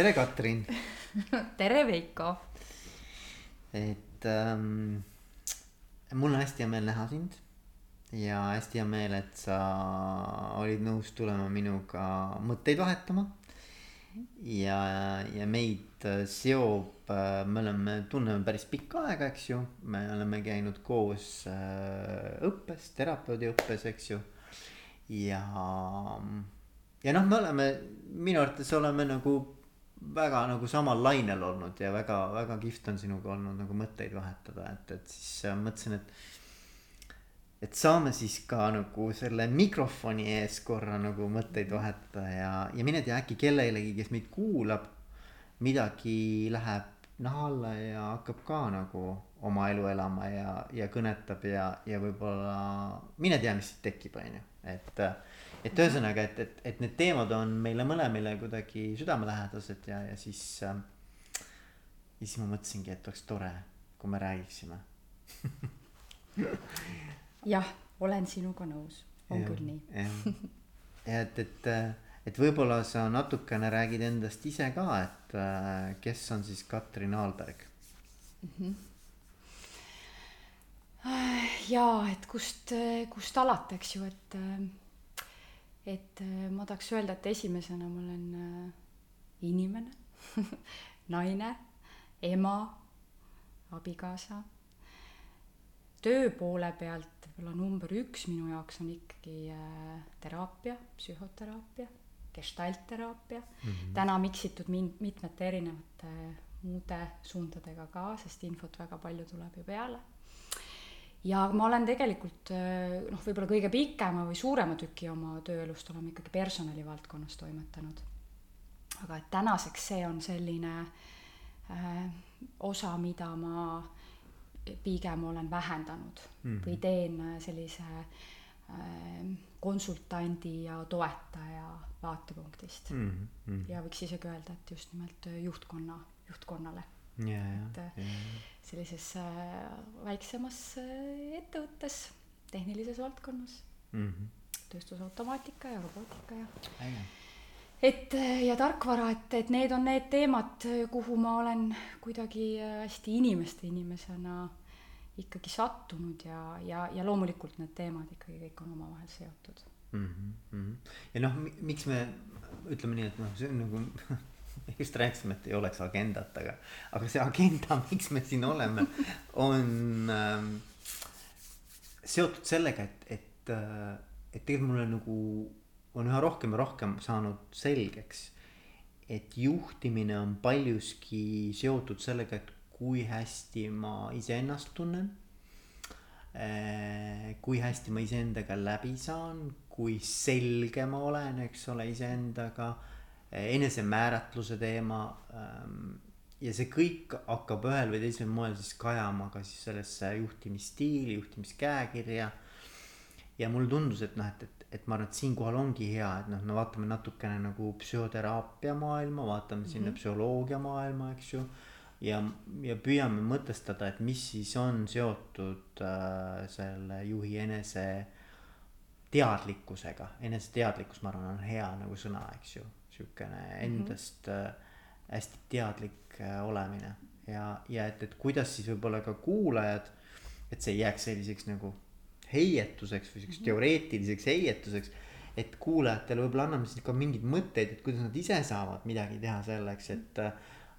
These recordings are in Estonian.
tere, Katrin. tere, Veiko. et ähm, mul on hästi hea meel näha sind ja hästi hea meel, et sa olid nõus tulema minuga mõtteid vahetama. ja, ja meid seob, me oleme, tunneme päris pikka aega, eks ju, me oleme käinud koos äh, õppes, terapeudi õppes, eks ju. ja, ja noh, me oleme, minu arvates oleme nagu väga nagu samal lainel olnud ja väga-väga kihvt on sinuga olnud nagu mõtteid vahetada, et, et siis äh, mõtlesin, et. et saame siis ka nagu selle mikrofoni ees korra nagu mõtteid vahetada ja, ja mine tea, äkki kellelegi, kes meid kuulab. midagi läheb naha alla ja hakkab ka nagu oma elu elama ja, ja kõnetab ja, ja võib-olla mine tea, mis tekib, on ju, et et ühesõnaga, et, et, et need teemad on meile mõlemile kuidagi südamelähedased ja, ja siis äh,. ja siis ma mõtlesingi, et oleks tore, kui me räägiksime jah, olen sinuga nõus, on ja, küll nii. ja et, et, et võib-olla sa natukene räägid endast ise ka, et äh, kes on siis Katrin Aalberg mm? -hmm jaa, et kust, kust alata, eks ju, et äh, et äh, ma tahaks öelda, et esimesena ma olen äh, inimene naine, ema, abikaasa. töö poole pealt võib-olla number üks minu jaoks on ikkagi äh, teraapia, psühhoteraapia, gestaltteraapia mm. -hmm. täna miksitud min-, mitmete erinevate muude suundadega ka, sest infot väga palju tuleb ju peale ja ma olen tegelikult äh, noh, võib-olla kõige pikema või suurema tüki oma tööelust oleme ikkagi personalivaldkonnas toimetanud. aga et tänaseks see on selline äh, osa, mida ma pigem olen vähendanud mm -hmm. või teen äh, sellise äh, konsultandi ja toetaja vaatepunktist mm. -hmm. ja võiks isegi öelda, et just nimelt juhtkonna, juhtkonnale et ja, ja. sellises äh, väiksemas äh, ettevõttes, tehnilises valdkonnas mm, -hmm. tööstusautomaatika ja robootika ja. et äh, ja tarkvara, et, et need on need teemad, kuhu ma olen kuidagi hästi inimeste inimesena ikkagi sattunud ja, ja, ja loomulikult need teemad ikkagi kõik on omavahel seotud mm. -hmm. ja noh, miks me ütleme nii, et noh, see on nagu just rääkisime, et ei oleks agendat, aga, aga see agenda, miks me siin oleme, on ähm, seotud sellega, et, et äh,, et tegelikult mulle nagu on üha rohkem ja rohkem saanud selgeks, et juhtimine on paljuski seotud sellega, et kui hästi ma iseennast tunnen äh,. kui hästi ma iseendaga läbi saan, kui selge ma olen, eks ole, iseendaga enesemääratluse teema. Ja see kõik hakkab ühel või teisel moel siis kajama ka siis sellesse juhtimisstiili, juhtimiskäekirja. ja mulle tundus, et noh, et, et, et ma arvan, et siinkohal ongi hea, et noh, me vaatame natukene nagu psühhoteraapia maailma, vaatame mm -hmm. sinna psühholoogia maailma, eks ju ja, ja püüame mõtestada, et mis siis on seotud äh, selle juhi enese teadlikkusega, eneseteadlikkus, ma arvan, on hea nagu sõna, eks ju sihukene mhm. endast mm -hmm. Hästi teadlik äh, olemine ja, ja et, et kuidas siis võib-olla ka kuulajad, et see ei jääks selliseks nagu heietuseks või siukseks -hmm. teoreetiliseks heietuseks. et kuulajatele võib-olla anname siis ka mingeid mõtteid, et kuidas nad ise saavad midagi teha selleks, et,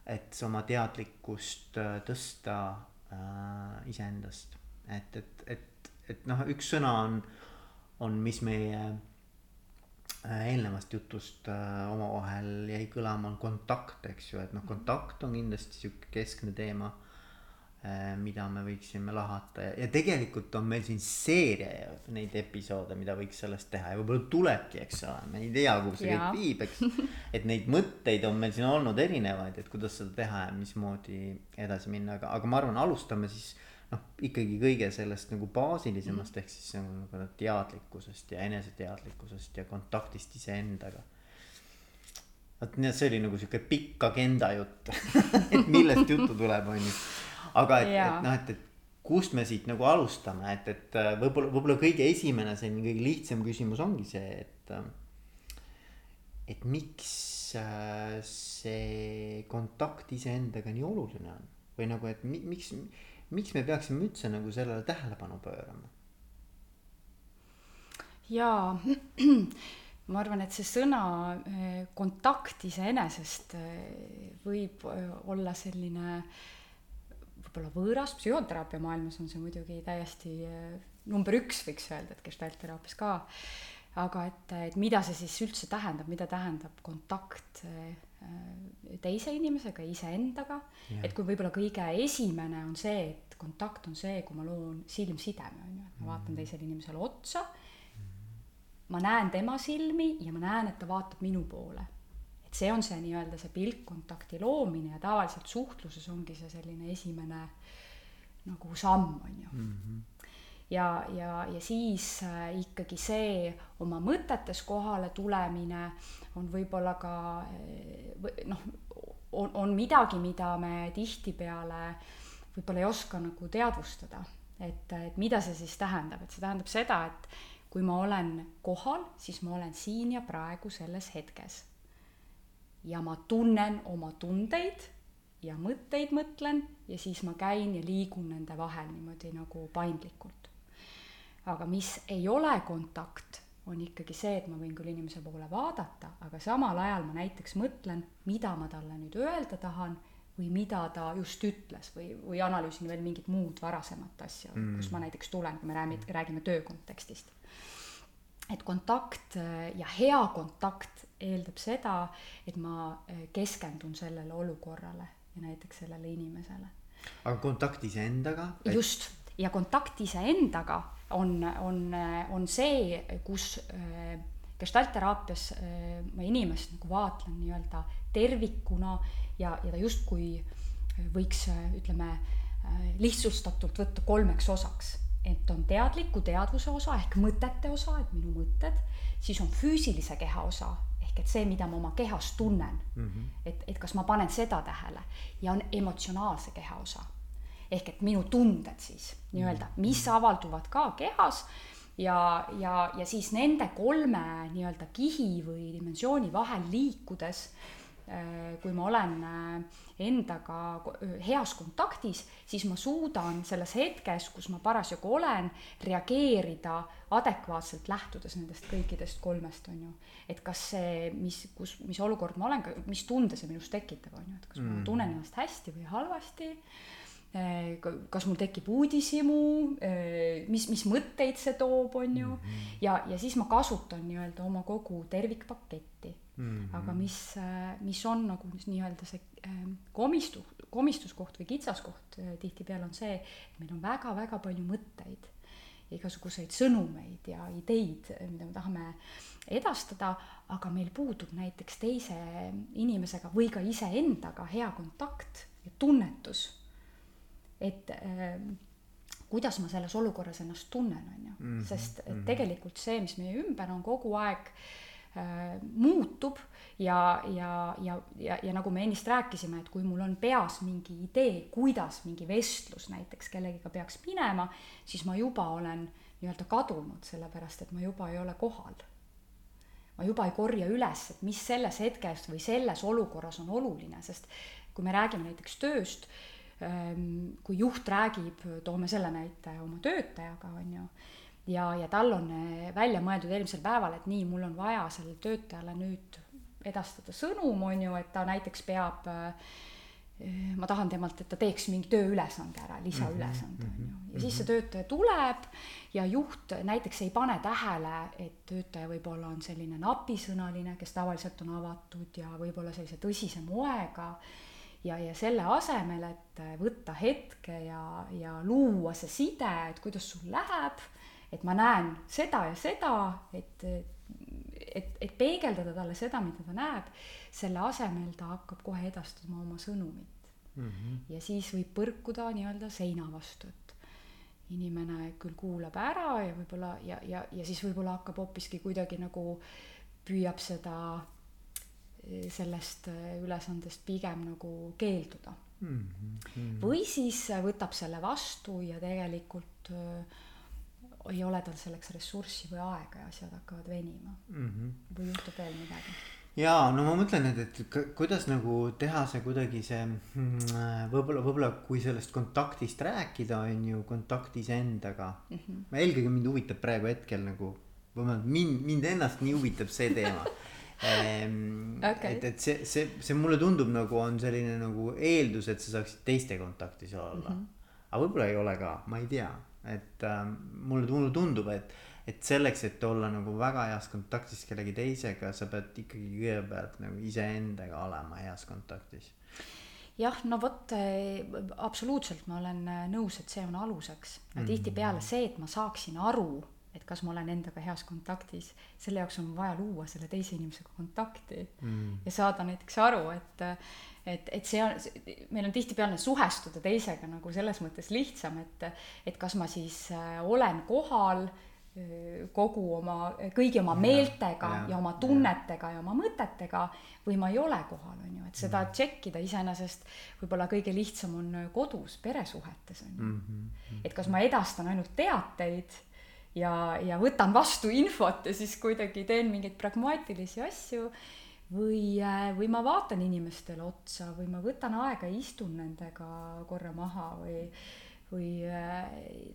et oma teadlikkust äh, tõsta äh, iseendast. et, et, et, et noh, üks sõna on, on, mis meie Äh, eelnevast jutust äh, omavahel jäi kõlama, on kontakt, eks ju, et noh, kontakt on kindlasti sihuke keskne teema äh,. mida me võiksime lahata ja, ja tegelikult on meil siin seeria neid episoode, mida võiks sellest teha ja võib-olla tulebki, eks ole, me ei tea, kuhu see kõik viib, eks. et neid mõtteid on meil siin olnud erinevaid, et kuidas seda teha ja mismoodi edasi minna, aga, aga ma arvan, alustame siis noh, ikkagi kõige sellest nagu baasilisemast mm. ehk siis nagu, nagu teadlikkusest ja eneseteadlikkusest ja kontaktist iseendaga. vot nii, et see oli nagu sihuke pikk agenda jutt et millest juttu tuleb, on ju. aga et, et noh, et, et kust me siit nagu alustame, et, et äh, võib-olla, võib-olla kõige esimene selline kõige lihtsam küsimus ongi see, et. Äh, et miks äh, see kontakt iseendaga nii oluline on või nagu, et mi, miks, miks me peaksime üldse nagu sellele tähelepanu pöörama? jaa, ma arvan, et see sõna eh, kontakt iseenesest eh, võib eh, olla selline võib-olla võõras, psühhoteraapia maailmas on see muidugi täiesti number üks, võiks öelda, et gestaltteraapias ka. aga et, et mida see siis üldse tähendab, mida tähendab kontakt teise inimesega, iseendaga, et kui võib-olla kõige esimene on see, et kontakt on see, kui ma loon silmsideme, on ju, et ma vaatan teisele inimesele otsa ma näen tema silmi ja ma näen, et ta vaatab minu poole. et see on see nii-öelda see pilkkontakti loomine ja tavaliselt suhtluses ongi see selline esimene nagu samm, on ju. Mm. -hmm ja, ja, ja siis äh, ikkagi see oma mõtetes kohale tulemine on võib-olla ka äh, noh, on, on midagi, mida me tihtipeale võib-olla ei oska nagu teadvustada, et, et mida see siis tähendab, et see tähendab seda, et kui ma olen kohal, siis ma olen siin ja praegu selles hetkes. ja ma tunnen oma tundeid ja mõtteid mõtlen ja siis ma käin ja liigun nende vahel niimoodi nagu paindlikult. Aga mis ei ole kontakt, on ikkagi see, et ma võin küll inimese poole vaadata, aga samal ajal ma näiteks mõtlen, mida ma talle nüüd öelda tahan või mida ta just ütles või, või analüüsin veel mingit muud varasemat asja mm., kus ma näiteks tulen, kui me räägime, räägime töö kontekstist et kontakt äh, ja hea kontakt eeldab seda, et ma äh, keskendun sellele olukorrale ja näiteks sellele inimesele. aga kontakt iseendaga et...? just, ja kontakt iseendaga on, on, on see, kus äh, gestaltteraapias äh, ma inimest nagu vaatlen nii-öelda tervikuna ja, ja ta justkui võiks, ütleme, lihtsustatult võtta kolmeks osaks. Et on teadliku teadvuse osa ehk mõtete osa, et minu mõtted, siis on füüsilise keha osa ehk et see, mida ma oma kehas tunnen. Mm, -hmm. et, et kas ma panen seda tähele. Ja on emotsionaalse keha osa ehk et minu tunded siis nii-öelda, mhm. mis avalduvad ka kehas ja, ja, ja siis nende kolme nii-öelda kihi või dimensiooni vahel liikudes Äh, kui ma olen äh, endaga heas kontaktis, siis ma suudan selles hetkes, kus ma parasjagu olen, reageerida adekvaatselt, lähtudes nendest kõikidest kolmest, on ju. et kas see, mis, kus, mis olukord ma olen, mis tunde see minus tekitab, on ju, et kas mm. ma tunnen ennast hästi või halvasti äh, kas mul tekib uudishimu, mis, mis mõtteid see toob, on ju, mhm. ja, ja siis ma kasutan nii-öelda oma kogu tervikpaketti mm. -hmm. aga mis, äh, mis on nagu nii-öelda see ähm, komistu, komistuskoht või kitsaskoht äh, tihtipeale on see, et meil on väga-väga palju mõtteid, igasuguseid sõnumeid ja ideid, äh, mida me tahame edastada, aga meil puudub näiteks teise inimesega või ka iseendaga hea kontakt ja tunnetus. Et äh, kuidas ma selles olukorras ennast tunnen, on ju, mhm. sest et mhm. tegelikult see, mis meie ümber on kogu aeg äh, Äh, muutub ja, ja, ja, ja, ja nagu me ennist rääkisime, et kui mul on peas mingi idee, kuidas mingi vestlus näiteks kellegiga peaks minema, siis ma juba olen nii-öelda kadunud, sellepärast et ma juba ei ole kohal. ma juba ei korja üles, et mis selles hetkes või selles olukorras on oluline, sest kui me räägime näiteks tööst, ähm, kui juht räägib, toome selle näite oma töötajaga, on ju ja, ja tal on eh, välja mõeldud eelmisel päeval, et nii, mul on vaja sellele töötajale nüüd edastada sõnum, on ju, et ta näiteks peab äh, ma tahan temalt, et ta teeks mingi tööülesande ära, lisaülesande on ju. ja siis see töötaja tuleb ja juht näiteks ei pane tähele, et töötaja võib-olla on selline napisõnaline, kes tavaliselt on avatud ja võib-olla sellise tõsise moega. Ja, ja selle asemel, et võtta hetke ja, ja luua see side, et kuidas sul läheb et ma näen seda ja seda, et, et, et peegeldada talle seda, mida ta näeb, selle asemel ta hakkab kohe edastama oma sõnumit mm. -hmm. ja siis võib põrkuda nii-öelda seina vastu, et inimene küll kuulab ära ja võib-olla ja, ja, ja siis võib-olla hakkab hoopiski kuidagi nagu püüab seda sellest ülesandest pigem nagu keelduda mm. -hmm. või siis võtab selle vastu ja tegelikult äh, ei ole tal selleks ressurssi või aega ja asjad hakkavad venima mm. -hmm. või juhtub veel midagi? jaa, no ma mõtlen, et, et kuidas nagu teha see kuidagi see mm, võib-olla, võib-olla kui sellest kontaktist rääkida, on ju, kontakt iseendaga mm. -hmm. eelkõige mind huvitab praegu hetkel nagu, vähemalt mind, mind ennast nii huvitab see teema ehm, Okei. et, et see, see, see mulle tundub nagu on selline nagu eeldus, et sa saaksid teiste kontaktis olla mm. -hmm. aga võib-olla ei ole ka, ma ei tea, et ähm, mulle, mulle tundub, et, et selleks, et olla nagu väga heas kontaktis kellegi teisega, sa pead ikkagi kõigepealt nagu iseendaga olema heas kontaktis. jah, no vot eh, absoluutselt ma olen eh, nõus, et see on aluseks Mhm. mm.. tihtipeale see, et ma saaksin aru, et kas ma olen endaga heas kontaktis, selle jaoks on vaja luua selle teise inimesega kontakti Mm. ja saada näiteks aru, et et, et see on, meil on tihtipeale suhestuda teisega nagu selles mõttes lihtsam, et et kas ma siis äh, olen kohal äh, kogu oma, kõigi oma meeltega ja, ja, ja oma ja. tunnetega ja oma mõtetega või ma ei ole kohal, on ju, et seda Mm. tšekkida iseenesest võib-olla kõige lihtsam on äh, kodus peresuhetes on ju Mm -hmm. et kas ma edastan ainult teateid ja, ja võtan vastu infot ja siis kuidagi teen mingeid pragmaatilisi asju või, või ma vaatan inimestele otsa või ma võtan aega ja istun nendega korra maha või, või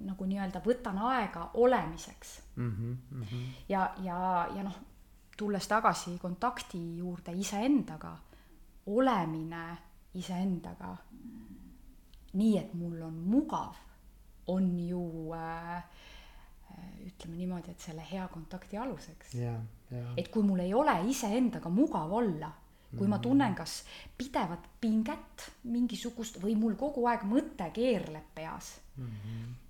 nagu nii-öelda võtan aega olemiseks Mm -hmm. ja, ja, ja noh, tulles tagasi kontakti juurde iseendaga, olemine iseendaga nii, et mul on mugav, on ju äh, ütleme niimoodi, et selle hea kontakti aluseks. ja, ja. et kui mul ei ole iseendaga mugav olla, kui ma tunnen kas pidevat pinget mingisugust või mul kogu aeg mõte keerleb peas.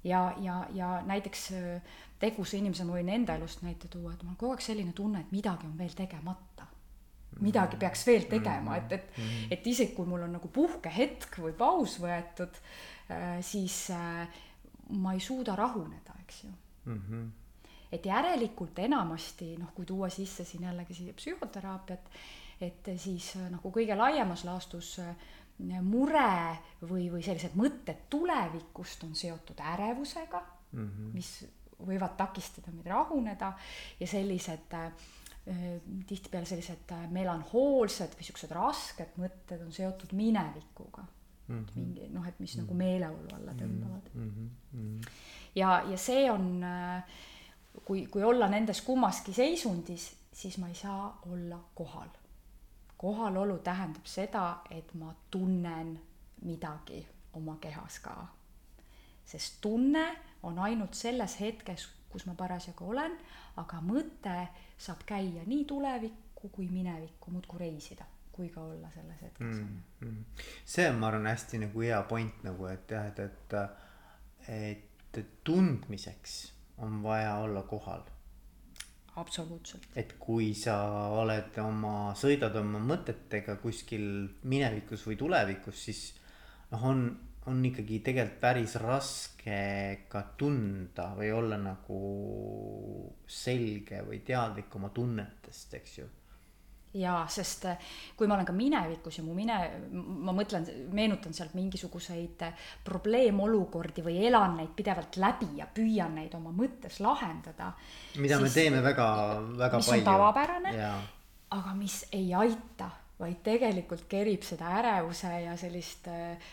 Ja, ja, ja näiteks äh, tegusa inimesena võin enda elust näite tuua, et mul on kogu aeg selline tunne, et midagi on veel tegemata. midagi peaks veel tegema, et, et, et isegi kui mul on nagu puhkehetk või paus võetud, siis äh, ma ei suuda rahuneda, eks ju Mm -hmm. et järelikult enamasti noh, kui tuua sisse siin jällegi siia psühhoteraapiat, et siis äh, nagu kõige laiemas laastus äh, mure või, või sellised mõtted tulevikust on seotud ärevusega mm, -hmm. mis võivad takistada meid rahuneda ja sellised äh, tihtipeale sellised äh, melanhoolsed või siuksed rasked mõtted on seotud minevikuga mm. -hmm. mingi noh, et mis mm -hmm. nagu meeleolu alla tõmbavad Mm -hmm. ja, ja see on, kui, kui olla nendes kummaski seisundis, siis ma ei saa olla kohal. kohalolu tähendab seda, et ma tunnen midagi oma kehas ka. sest tunne on ainult selles hetkes, kus ma parasjagu olen, aga mõte saab käia nii tulevikku kui minevikku, muudkui reisida, kui ka olla selles hetkes mm.. mm.. see on, ma arvan, hästi nagu hea point nagu, et jah, et, et, et tundmiseks on vaja olla kohal. absoluutselt. et kui sa oled oma, sõidad oma mõtetega kuskil minevikus või tulevikus, siis noh, on, on ikkagi tegelikult päris raske ka tunda või olla nagu selge või teadlik oma tunnetest, eks ju jaa, sest äh, kui ma olen ka minevikus ja mu mine, ma mõtlen, meenutan sealt mingisuguseid äh, probleemolukordi või elan neid pidevalt läbi ja püüan neid oma mõttes lahendada. mida me teeme väga, väga mis on palju. tavapärane, jaa, aga mis ei aita, vaid tegelikult kerib seda ärevuse ja sellist äh,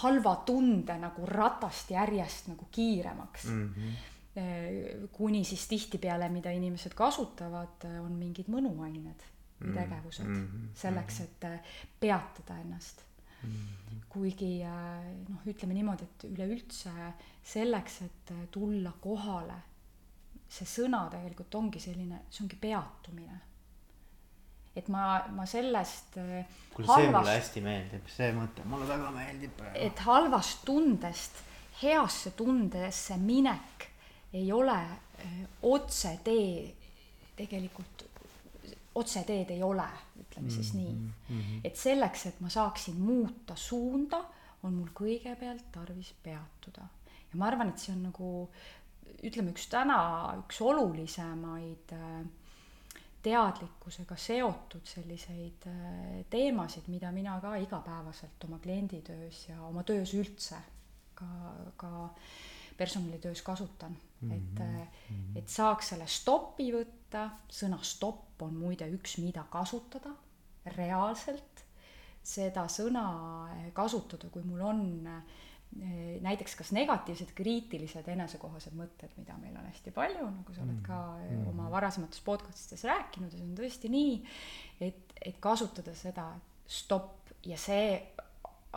halva tunde nagu ratast järjest nagu kiiremaks mm. -hmm. kuni siis tihtipeale, mida inimesed kasutavad, on mingid mõnuained või tegevused mm -hmm. selleks, et äh, peatada ennast mm. -hmm. kuigi äh, noh, ütleme niimoodi, et üleüldse selleks, et äh, tulla kohale, see sõna tegelikult ongi selline, see ongi peatumine et ma, ma sellest kuule see mulle hästi meeldib, see mõte mulle väga meeldib praegu. et halvast tundest heasse tundesse minek ei ole öö, otsetee, tegelikult otseteed ei ole, ütleme siis nii mm. -hmm. et selleks, et ma saaksin muuta suunda, on mul kõigepealt tarvis peatuda. ja ma arvan, et see on nagu ütleme, üks täna üks olulisemaid äh, teadlikkusega seotud selliseid äh, teemasid, mida mina ka igapäevaselt oma klienditöös ja oma töös üldse ka, ka personalitöös kasutan. Et, et saaks selle stopi võtta, sõna stopp on muide üks, mida kasutada reaalselt, seda sõna kasutada, kui mul on eh, näiteks kas negatiivsed, kriitilised, enesekohased mõtted, mida meil on hästi palju, nagu sa oled ka mm oma varasemates podcastistes rääkinud ja see on tõesti nii, et, et kasutada seda stopp ja see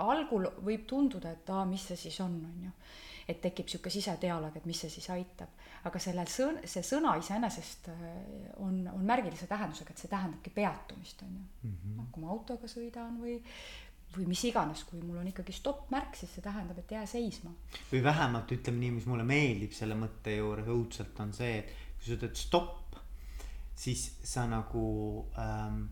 algul võib tunduda, et aa, mis see siis on, on ju et tekib niisugune sisedialoog, et mis see siis aitab. aga sellel sõn-, see sõna iseenesest äh, on, on märgilise tähendusega, et see tähendabki peatumist, on ju mm. -hmm. noh, kui ma autoga sõidan või, või mis iganes, kui mul on ikkagi stopp-märk, siis see tähendab, et jää seisma. või vähemalt ütleme nii, mis mulle meeldib selle mõtte juures õudselt, on see, et kui sa ütled stopp, siis sa nagu ähm,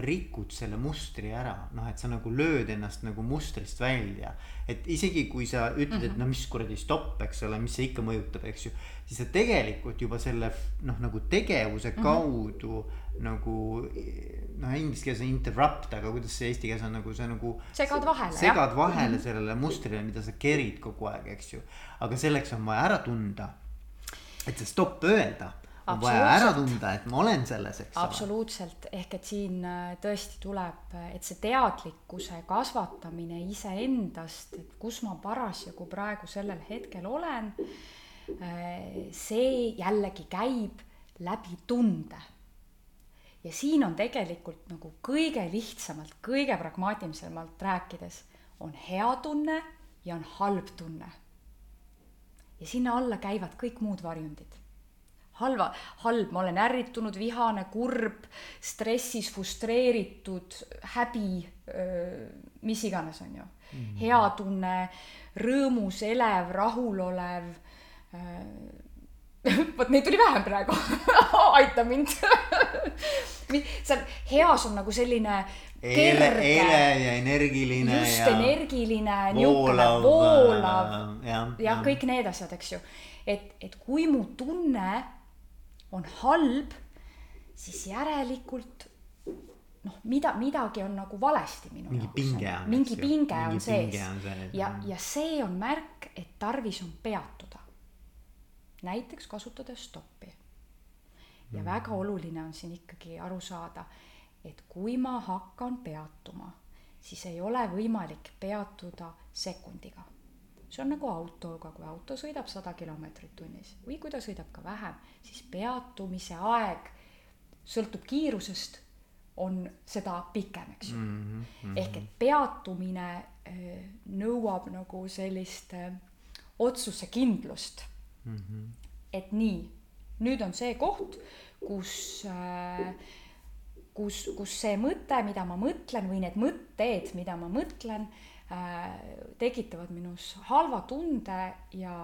rikud selle mustri ära, noh, et sa nagu lööd ennast nagu mustrist välja. et isegi kui sa ütled mm, -hmm. et mhm. no mis kuradi stopp, eks ole, mis see ikka mõjutab, eks ju. siis sa tegelikult juba selle noh, nagu tegevuse mm -hmm. kaudu nagu noh, inglise keeles on interrupt, aga kuidas see eesti keeles on nagu see nagu. segad vahele. segad vahele mm -hmm. sellele mustrile, mida sa kerid kogu aeg, eks ju. aga selleks on vaja ära tunda. et see stopp öelda vaja ära tunda, et ma olen selles, eks ole. absoluutselt, ehk et siin äh, tõesti tuleb, et see teadlikkuse kasvatamine iseendast, et kus ma parasjagu praegu sellel hetkel olen, äh, see jällegi käib läbi tunde. ja siin on tegelikult nagu kõige lihtsamalt, kõige pragmaatilisemalt rääkides, on hea tunne ja on halb tunne. ja sinna alla käivad kõik muud varjundid halva, halb, ma olen ärritunud, vihane, kurb, stressis, frustreeritud, häbi, mis iganes, on ju mm. -hmm. hea tunne, rõõmus, elev, rahulolev vot neid tuli vähem praegu aita mind seal heas on nagu selline kerge. eile ja energiline. just energiline, niisugune voolav ja, ja, ja kõik need asjad, eks ju. et, et kui mu tunne on halb, siis järelikult noh, mida, midagi on nagu valesti minu mingi jaoks. mingi pinge on. mingi pinge on sees ja, ja see on märk, et tarvis on peatuda. näiteks kasutades stoppi. ja mm. väga oluline on siin ikkagi aru saada, et kui ma hakkan peatuma, siis ei ole võimalik peatuda sekundiga see on nagu autoga, kui auto sõidab sada kilomeetrit tunnis või kui ta sõidab ka vähem, siis peatumise aeg sõltub kiirusest, on seda pikem, eks ju mm. -hmm. ehk et peatumine äh, nõuab nagu sellist äh, otsusekindlust mm. -hmm. et nii, nüüd on see koht, kus äh, kus, kus see mõte, mida ma mõtlen või need mõtted, mida ma mõtlen Äh, tekitavad minus halva tunde ja,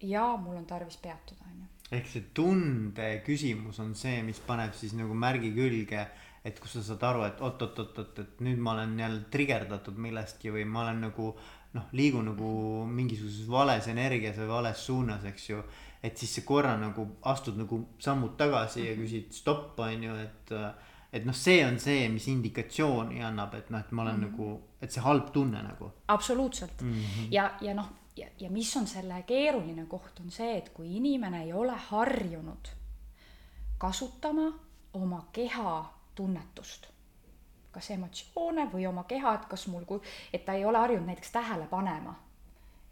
ja mul on tarvis peatuda, on ju. ehk see tunde küsimus on see, mis paneb siis nagu märgi külge, et kus sa saad aru, et oot-oot-oot-oot, et nüüd ma olen jälle trigerdatud millestki või ma olen nagu noh, liigun nagu mingisuguses vales energias või vales suunas, eks ju. et siis sa korra nagu astud nagu sammud tagasi ja küsid stopp, on ju, et et noh, see on see, mis indikatsiooni annab, et noh, et ma olen mm -hmm. nagu, et see halb tunne nagu. absoluutselt mm -hmm. ja, ja noh, ja, ja mis on selle keeruline koht, on see, et kui inimene ei ole harjunud kasutama oma keha tunnetust, kas emotsioone või oma keha, et kas mul, et ta ei ole harjunud näiteks tähele panema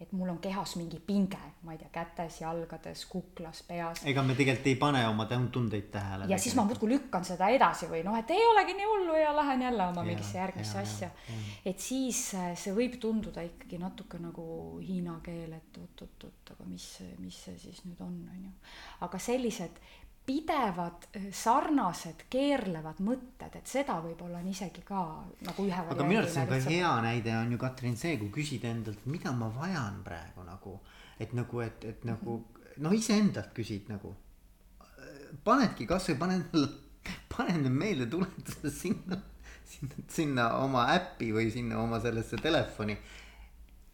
et mul on kehas mingi pinge, ma ei tea, kätes, jalgades, kuklas, peas. ega me tegelikult ei pane oma tundeid tähele. ja siis ma muudkui lükkan seda edasi või noh, et ei olegi nii hullu ja lähen jälle oma ja, mingisse järgmisse ja, asja. et siis äh, see võib tunduda ikkagi natuke nagu hiina keel, et oot-oot-oot, aga mis, mis see siis nüüd on, on ju. aga sellised pidevad eh, sarnased keerlevad mõtted, et seda võib-olla on isegi ka nagu ühe aga minu arust on ka hea näide on ju Katrin see, kui küsida endalt, mida ma vajan praegu nagu. et nagu, et, et nagu noh, iseendalt küsid nagu. panedki kasvõi paned, paned need meeldetuletused sinna, sinna, sinna oma äppi või sinna oma sellesse telefoni.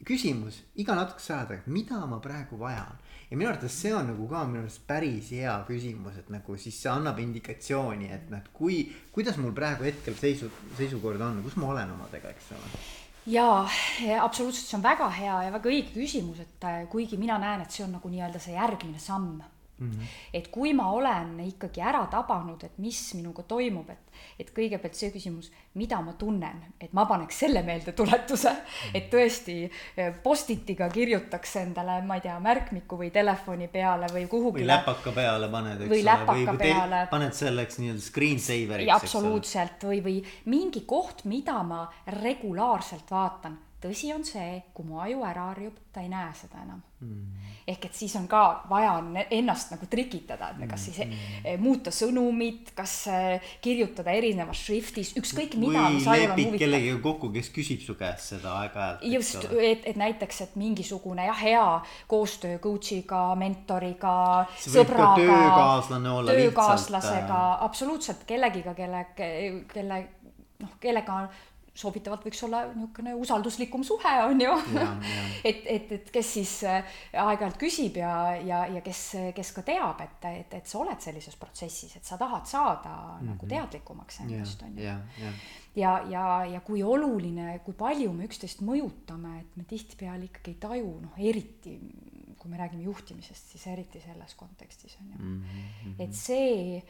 küsimus iga natukese aja tagant, mida ma praegu vajan ja minu arvates see on nagu ka minu arust päris hea küsimus, et nagu siis see annab indikatsiooni, et noh, et kui, kuidas mul praegu hetkel seisu, seisukord on, kus ma olen omadega, eks ole. jaa, absoluutselt, see on väga hea ja väga õige küsimus, et äh, kuigi mina näen, et see on nagu nii-öelda see järgmine samm Mm -hmm. et kui ma olen ikkagi ära tabanud, et mis minuga toimub, et, et kõigepealt see küsimus, mida ma tunnen, et ma paneks selle meeldetuletuse mm, -hmm. et tõesti eh, Post-itiga kirjutaks endale, ma ei tea, märkmiku või telefoni peale või kuhugi. või läpaka peale paned, eks või ole, või, peale. paned selleks nii-öelda screen saver'iks. absoluutselt, või, või mingi koht, mida ma regulaarselt vaatan tõsi on see, kui mu aju ära harjub, ta ei näe seda enam. Ehk et siis on ka vaja ennast nagu trikitada, et kas siis mm. muuta sõnumit, kas eh, kirjutada erinevas šriftis, ükskõik mida. või lepid kellegagi kokku, kes küsib su käest seda aeg-ajalt. just, et, et näiteks, et mingisugune jah, hea koostöö coach'iga, mentoriga, sõbraga. töökaaslane olla töökaaslasega, äh, absoluutselt kellegiga, kelle, kelle noh, kellega soovitavalt võiks olla niisugune usalduslikum suhe, on ju. et, et, et kes siis äh, aeg-ajalt küsib ja, ja, ja kes, kes ka teab, et, et, et sa oled sellises protsessis, et sa tahad saada mm -hmm. nagu teadlikumaks endast, on ju. ja, ja, ja, ja, ja kui oluline, kui palju me üksteist mõjutame, et me tihtipeale ikkagi ei taju, noh, eriti kui me räägime juhtimisest, siis eriti selles kontekstis, on ju mm. -hmm. et see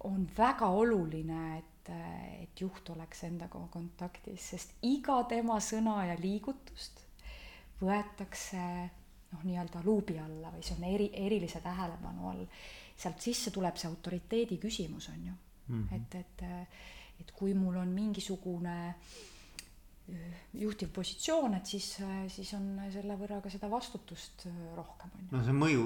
on väga oluline, et et, et juht oleks endaga kontaktis, sest iga tema sõna ja liigutust võetakse noh, nii-öelda luubi alla või see on eri, erilise tähelepanu all. sealt sisse tuleb see autoriteedi küsimus, on ju mm. -hmm. et, et, et kui mul on mingisugune juhtiv positsioon, et siis, siis on selle võrra ka seda vastutust rohkem, on ju. no see mõju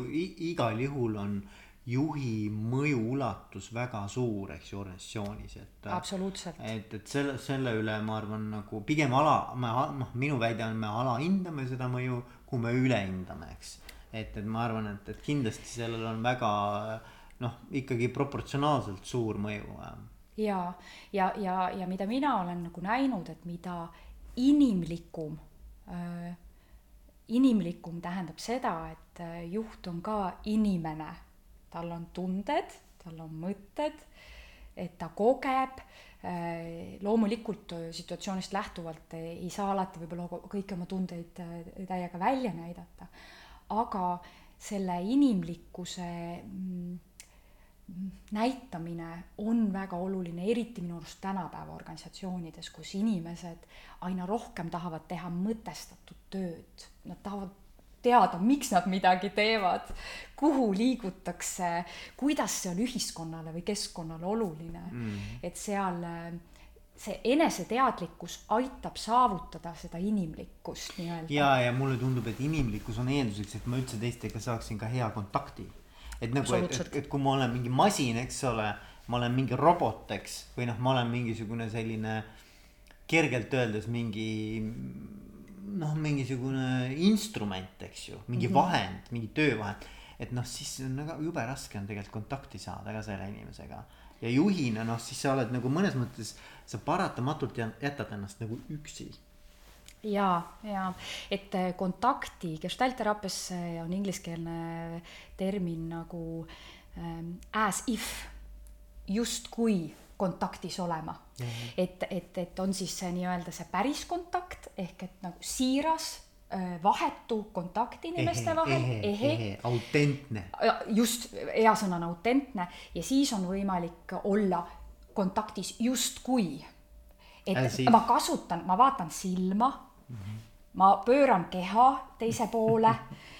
igal juhul on juhi mõju ulatus väga suur, eks ju, organisatsioonis, et. absoluutselt. et, et selle, selle üle ma arvan nagu pigem ala, me noh, minu väide on, me alahindame seda mõju, kui me ülehindame, eks. et, et ma arvan, et, et kindlasti sellel on väga noh, ikkagi proportsionaalselt suur mõju. ja, ja, ja, ja mida mina olen nagu näinud, et mida inimlikum äh, inimlikum tähendab seda, et äh, juht on ka inimene tal on tunded, tal on mõtted, et ta kogeb, äh, loomulikult äh, situatsioonist lähtuvalt ei saa alati võib-olla kõiki oma tundeid äh, täiega välja näidata, aga selle inimlikkuse mm, näitamine on väga oluline, eriti minu arust tänapäeva organisatsioonides, kus inimesed aina rohkem tahavad teha mõtestatud tööd, nad tahavad teada, miks nad midagi teevad, kuhu liigutakse, kuidas see on ühiskonnale või keskkonnale oluline mm.. et seal see eneseteadlikkus aitab saavutada seda inimlikkust nii-öelda. ja, ja mulle tundub, et inimlikkus on eelduseks, et ma üldse teistega saaksin ka hea kontakti. et nagu, et, et, et kui ma olen mingi masin, eks ole, ma olen mingi robot, eks, või noh, ma olen mingisugune selline kergelt öeldes mingi noh, mingisugune instrument, eks ju, mingi mm -hmm. vahend, mingi töövahend. et noh, siis on väga jube raske on tegelikult kontakti saada ka selle inimesega. ja juhina noh, siis sa oled nagu mõnes mõttes, sa paratamatult jätad ennast nagu üksi ja, ja et äh, kontakti gestalteraapias on ingliskeelne termin nagu ähm, as if, justkui kontaktis olema mm. -hmm. et, et, et on siis see nii-öelda see päris kontakt ehk et nagu siiras vahetu kontakt inimeste ehe, vahel, ehe, ehe., autentne. just, hea sõna on autentne ja siis on võimalik olla kontaktis justkui. et äh, ma kasutan, ma vaatan silma mm, -hmm. ma pööran keha teise poole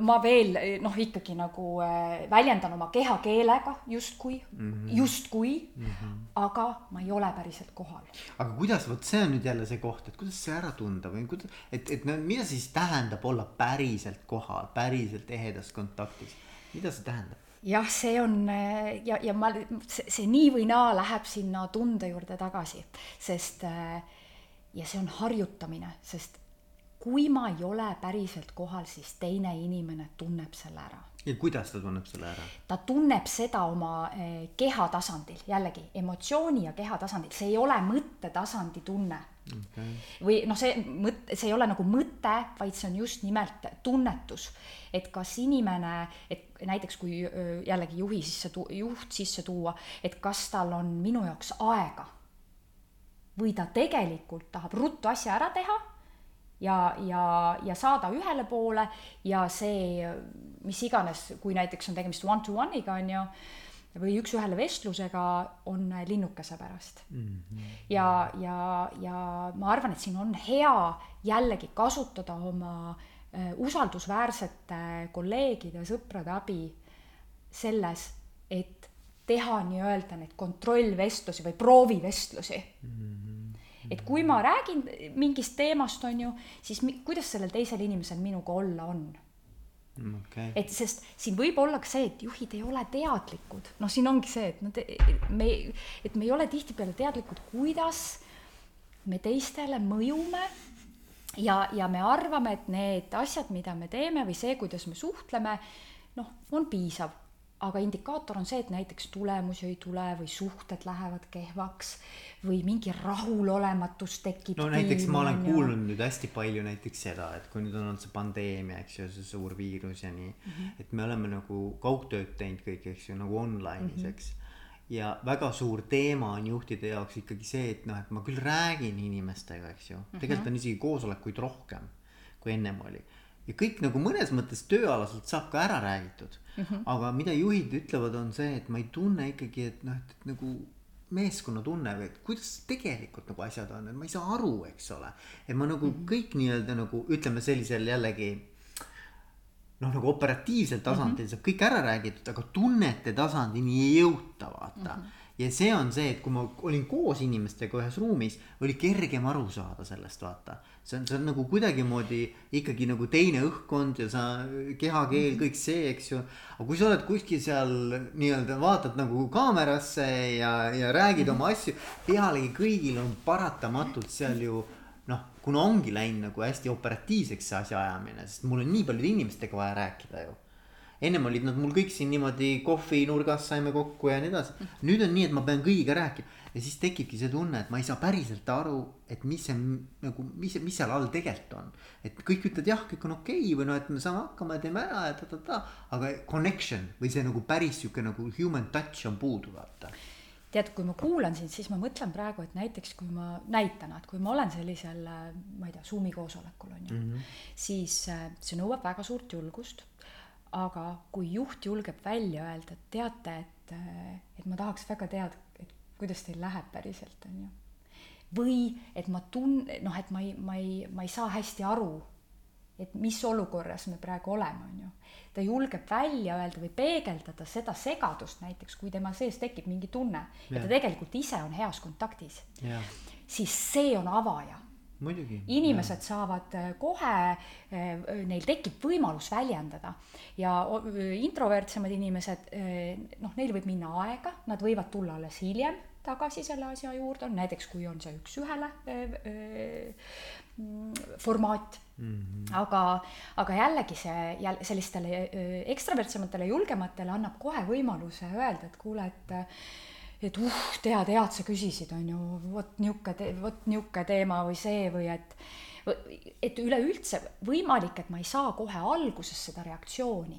ma veel noh, ikkagi nagu äh, väljendan oma kehakeelega justkui mm, -hmm. justkui mm, -hmm. aga ma ei ole päriselt kohal. aga kuidas, vot see on nüüd jälle see koht, et kuidas see ära tunda või kuidas, et, et no mida siis tähendab olla päriselt kohal, päriselt ehedas kontaktis, mida see tähendab? jah, see on äh, ja, ja ma, see, nii või naa läheb sinna tunde juurde tagasi, sest äh, ja see on harjutamine, sest kui ma ei ole päriselt kohal, siis teine inimene tunneb selle ära. ja kuidas ta tunneb selle ära? ta tunneb seda oma eh, keha tasandil, jällegi emotsiooni ja keha tasandil, see ei ole mõttetasandi tunne. Okay.. või noh, see mõte, see ei ole nagu mõte, vaid see on just nimelt tunnetus, et kas inimene, et näiteks kui jällegi juhi sisse juht sisse tuua, et kas tal on minu jaoks aega või ta tegelikult tahab ruttu asja ära teha ja, ja, ja saada ühele poole ja see, mis iganes, kui näiteks on tegemist one-to-one'iga, on ju, või üks-ühele vestlusega, on linnukese pärast mm. -hmm. ja, ja, ja ma arvan, et siin on hea jällegi kasutada oma äh, usaldusväärsete kolleegide, sõprade abi selles, et teha nii-öelda neid kontrollvestlusi või proovivestlusi mm. -hmm et kui ma räägin mingist teemast, on ju, siis mi, kuidas sellel teisel inimesel minuga olla on? Okay.. et sest siin võib olla ka see, et juhid ei ole teadlikud, noh, siin ongi see, et nad, me, et me ei ole tihtipeale teadlikud, kuidas me teistele mõjume ja, ja me arvame, et need asjad, mida me teeme või see, kuidas me suhtleme, noh, on piisav aga indikaator on see, et näiteks tulemusi ei tule või suhted lähevad kehvaks või mingi rahulolematus tekib. no näiteks ma olen kuulnud ja... nüüd hästi palju näiteks seda, et kui nüüd on olnud see pandeemia, eks ju, see suur viirus ja nii mm, -hmm. et me oleme nagu kaugtööd teinud kõik, eks ju, nagu online'is mm, -hmm. eks. ja väga suur teema on juhtide jaoks ikkagi see, et noh, et ma küll räägin inimestega, eks ju mm, -hmm. tegelikult on isegi koosolekuid rohkem kui ennem oli ja kõik nagu mõnes mõttes tööalaselt saab ka ära räägitud mm. -hmm. aga mida juhid ütlevad, on see, et ma ei tunne ikkagi, et noh, et nagu meeskonnatunne või et kuidas tegelikult nagu asjad on, et ma ei saa aru, eks ole. et ma nagu mm -hmm. kõik nii-öelda nagu ütleme sellisel jällegi noh, nagu operatiivsel tasandil mm -hmm. saab kõik ära räägitud, aga tunnete tasandini ei jõuta, vaata mm. -hmm ja see on see, et kui ma olin koos inimestega ühes ruumis, oli kergem aru saada sellest, vaata. see on, see on nagu kuidagimoodi ikkagi nagu teine õhkkond ja sa, kehakeel, kõik see, eks ju. aga kui sa oled kuskil seal nii-öelda vaatad nagu kaamerasse ja, ja räägid oma asju, pealegi kõigil on paratamatult seal ju noh, kuna ongi läinud nagu hästi operatiivseks see asjaajamine, sest mul on nii paljude inimestega vaja rääkida ju ennem olid nad mul kõik siin niimoodi kohvinurgas saime kokku ja nii edasi. nüüd on nii, et ma pean kõigiga rääkima ja siis tekibki see tunne, et ma ei saa päriselt aru, et mis see nagu, mis, mis seal all tegelikult on. et kõik ütlevad jah, kõik on okei okay, või noh, et me saame hakkama ja teeme ära ja ta-ta-ta, aga connection või see nagu päris sihuke nagu human touch on puudu, vaata tead, kui ma kuulan sind, siis ma mõtlen praegu, et näiteks kui ma näitena, et kui ma olen sellisel, ma ei tea, Zoomi koosolekul on ju mm, -hmm. siis äh, see nõuab väga suurt julgust aga kui juht julgeb välja öelda, et teate, et, et ma tahaks väga teada, et kuidas teil läheb päriselt, on ju. või et ma tun-, noh, et ma ei, ma ei, ma ei saa hästi aru, et mis olukorras me praegu oleme, on ju. ta julgeb välja öelda või peegeldada seda segadust näiteks, kui tema sees tekib mingi tunne ja, ja ta tegelikult ise on heas kontaktis, siis see on avaja inimesed ja. saavad äh, kohe, äh, neil tekib võimalus väljendada ja introvertsemad inimesed, äh, noh, neil võib minna aega, nad võivad tulla alles hiljem tagasi selle asja juurde, näiteks kui on see üks-ühele formaat mm. -hmm. aga, aga jällegi see jälle sellistele ekstravertsematele, julgematele annab kohe võimaluse öelda, et kuule, et et uh, tead, head sa küsisid, on ju, vot niisugune, vot niisugune teema või see või et et üleüldse võimalik, et ma ei saa kohe alguses seda reaktsiooni,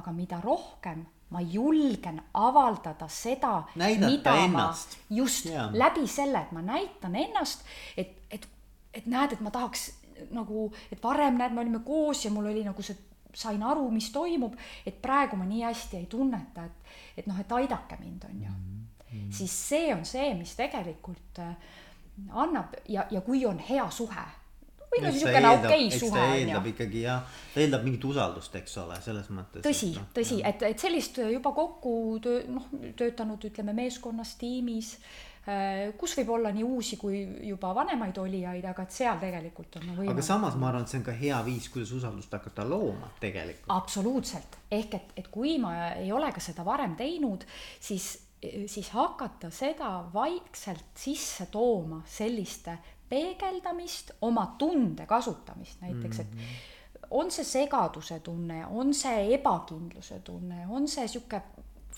aga mida rohkem ma julgen avaldada seda, mida ennast. ma just yeah. läbi selle, et ma näitan ennast, et, et, et näed, et ma tahaks nagu, et varem näed, me olime koos ja mul oli nagu see, sain aru, mis toimub, et praegu ma nii hästi ei tunneta, et, et noh, et aidake mind, on ju mm. -hmm mm., siis see on see, mis tegelikult äh, annab ja, ja kui on hea suhe või no niisugune okei suhe on ju. eeldab ikkagi jah, ta eeldab mingit usaldust, eks ole, selles mõttes. tõsi, no, tõsi, et, et sellist juba kokku töö, noh, töötanud, ütleme meeskonnas, tiimis, äh, kus võib olla nii uusi kui juba vanemaid olijaid, aga et seal tegelikult on võimalik. aga samas ma arvan, et see on ka hea viis, kuidas usaldust hakata looma tegelikult. absoluutselt, ehk et, et kui ma ei ole ka seda varem teinud, siis siis hakata seda vaikselt sisse tooma, selliste peegeldamist, oma tunde kasutamist näiteks, et mhm. on see segaduse tunne, on see ebakindluse tunne, on see sihuke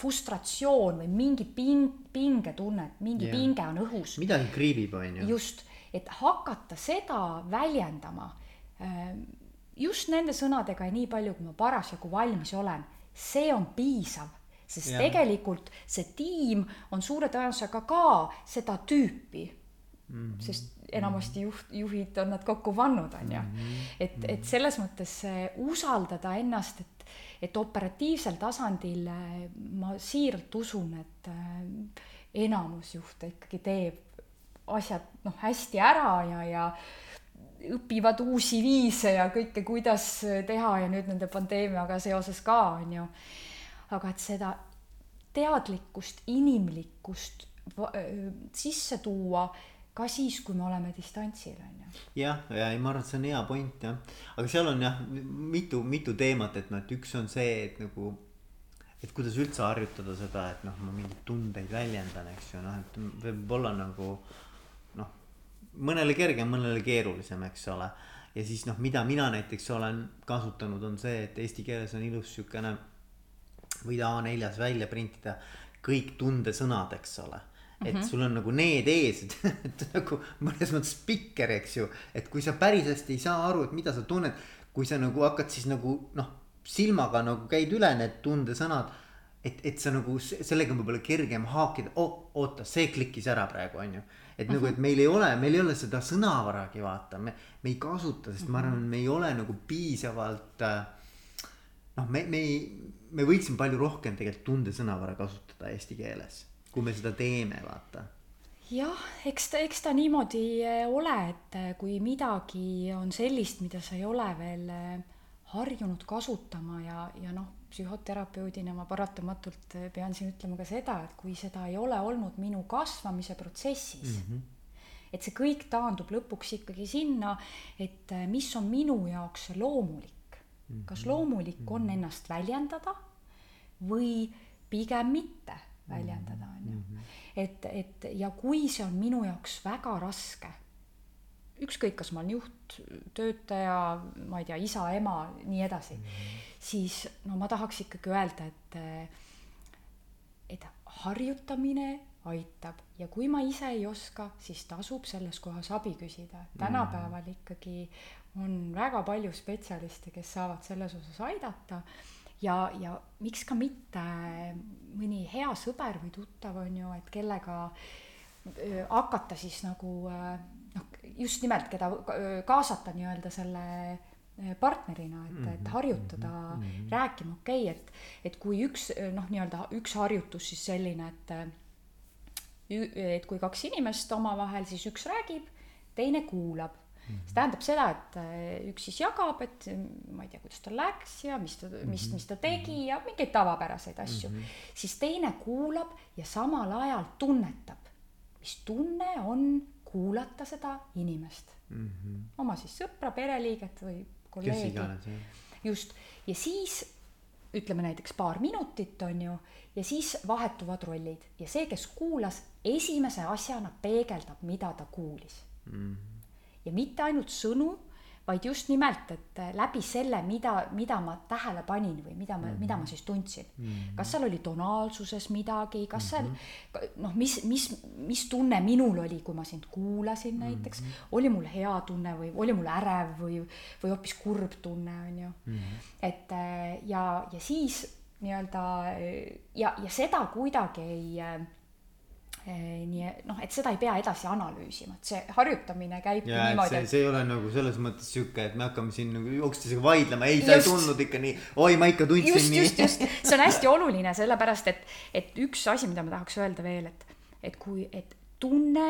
frustratsioon või mingi ping, pingetunne, et mingi yeah. pinge on õhus. midagi kriibib, on ju. just, et hakata seda väljendama ähm, just nende sõnadega ja nii palju, kui ma parasjagu valmis olen, see on piisav sest ja. tegelikult see tiim on suure tõenäosusega ka seda tüüpi mm. -hmm. sest enamasti juht, juhid on nad kokku pannud, on ju. et, et selles mõttes usaldada ennast, et, et operatiivsel tasandil ma siiralt usun, et enamus juhte ikkagi teeb asjad noh, hästi ära ja, ja õpivad uusi viise ja kõike, kuidas teha ja nüüd nende pandeemiaga seoses ka, on ju. Aga et seda teadlikkust, inimlikkust sisse tuua ka siis, kui me oleme distantsil, on ju. jah, ja ei, ma arvan, et see on hea point jah, aga seal on jah mitu, mitu teemat, et noh, et üks on see, et nagu et kuidas üldse harjutada seda, et noh, ma mingeid tundeid väljendan, eks ju, noh, et võib olla nagu noh, mõnele kergem, mõnele keerulisem, eks ole. ja siis noh, mida mina näiteks olen kasutanud, on see, et eesti keeles on ilus siukene, võid A4-s välja printida kõik tundesõnad, eks ole et -hmm. sul on nagu need ees, et, et nagu mõnes mõttes spikker, eks ju, et kui sa päris hästi ei saa aru, et mida sa tunned, kui sa nagu hakkad siis nagu noh silmaga nagu käid üle need tundesõnad. et, et sa nagu sellega on võib-olla kergem haakida oh,, oota, see klikkis ära praegu on ju. et uh -huh. nagu, et meil ei ole, meil ei ole seda sõnavaragi vaata, me, me ei kasuta, sest uh -huh. ma arvan, me ei ole nagu piisavalt. Äh, noh, me, me ei, me võiksime palju rohkem tegelikult tundesõnavara kasutada eesti keeles, kui me seda teeme, vaata jah, eks ta, eks ta niimoodi äh, ole, et äh, kui midagi on sellist, mida sa ei ole veel harjunud kasutama ja, ja noh, psühhoterapeudina ma paratamatult pean siin ütlema ka seda, et kui seda ei ole olnud minu kasvamise protsessis mm, -hmm. et see kõik taandub lõpuks ikkagi sinna, et eh, mis on minu jaoks loomulik. Kas loomulik on mhm. ennast väljendada või pigem mitte väljendada, on ju. Mhm. et, et ja kui see on minu jaoks väga raske ükskõik, kas ma olen juht, töötaja, ma ei tea, isa, ema, nii edasi mm, -hmm. siis no ma tahaks ikkagi öelda, et, et harjutamine aitab ja kui ma ise ei oska, siis tasub selles kohas abi küsida. tänapäeval ikkagi on väga palju spetsialiste, kes saavad selles osas aidata ja, ja miks ka mitte mõni hea sõber või tuttav on ju, et kellega hakata siis nagu noh, just nimelt, keda kaasata nii-öelda selle partnerina, et -hmm, et mhm, harjutada mm -hmm. rääkima, okei okay,, et, et kui üks noh, nii-öelda üks harjutus siis selline, et et kui kaks inimest omavahel, siis üks räägib, teine kuulab. See tähendab seda, et eh, üks siis jagab, et ma ei tea, kuidas tal läks ja mis ta, mis, mhm, mis ta tegi mhm. ja mingeid tavapäraseid asju mm. -hmm. siis teine kuulab ja samal ajal tunnetab, mis tunne on kuulata seda inimest mm. -hmm. oma siis sõpra, pereliiget või kolleegi. just, ja siis ütleme näiteks paar minutit, on ju, ja siis vahetuvad rollid ja see, kes kuulas, esimese asjana peegeldab, mida ta kuulis mm. -hmm. Ja mitte ainult sõnu vaid just nimelt, et äh, läbi selle, mida, mida ma tähele panin või mida ma mm, -hmm. mida ma siis tundsin mm. -hmm. kas seal oli tonaalsuses midagi, kas seal mm -hmm. noh, mis, mis, mis tunne minul oli, kui ma sind kuulasin näiteks mm, -hmm. oli mul hea tunne või oli mul ärev või, või hoopis kurb tunne, on ju mm. -hmm. et äh, ja, ja siis nii-öelda ja, ja seda kuidagi ei äh, nii noh, et seda ei pea edasi analüüsima, et see harjutamine käibki ja, niimoodi. see, see ei ole nagu selles mõttes sihuke, et me hakkame siin nagu üksteisega vaidlema, ei, sa ei tundnud ikka nii, oi, ma ikka tundsin just, nii. just, just, see on hästi oluline, sellepärast et, et üks asi, mida ma tahaks öelda veel, et, et kui, et tunne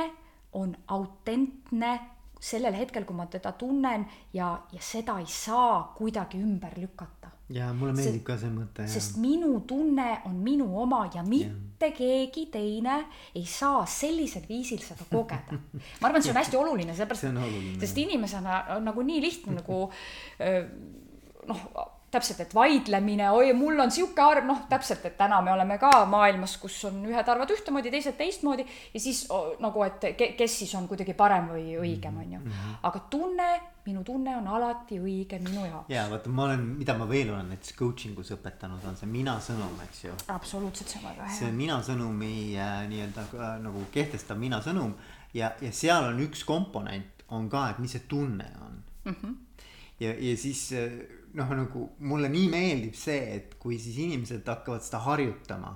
on autentne sellel hetkel, kui ma teda tunnen ja, ja seda ei saa kuidagi ümber lükata ja mulle meeldib ka see mõte. sest minu tunne on minu oma ja mitte ja. keegi teine ei saa sellisel viisil seda kogeda. ma arvan, see on hästi oluline, sellepärast, sest inimesena on nagu nii lihtne nagu noh täpselt, et vaidlemine, oi, mul on sihuke arv, noh, täpselt, et täna me oleme ka maailmas, kus on ühed arvavad ühtemoodi, teised teistmoodi ja siis oh, nagu, et ke, kes siis on kuidagi parem või õigem, on ju. Mhm. aga tunne, minu tunne on alati õige minu jaoks. ja vaata, ma olen, mida ma veel olen näiteks coaching us õpetanud, on see mina sõnum, eks ju. absoluutselt, see on väga hea. see mina sõnumi äh, nii-öelda äh, nagu kehtestav mina sõnum ja, ja seal on üks komponent on ka, et mis see tunne on mm. -hmm. ja, ja siis äh, noh, nagu mulle nii meeldib see, et kui siis inimesed hakkavad seda harjutama,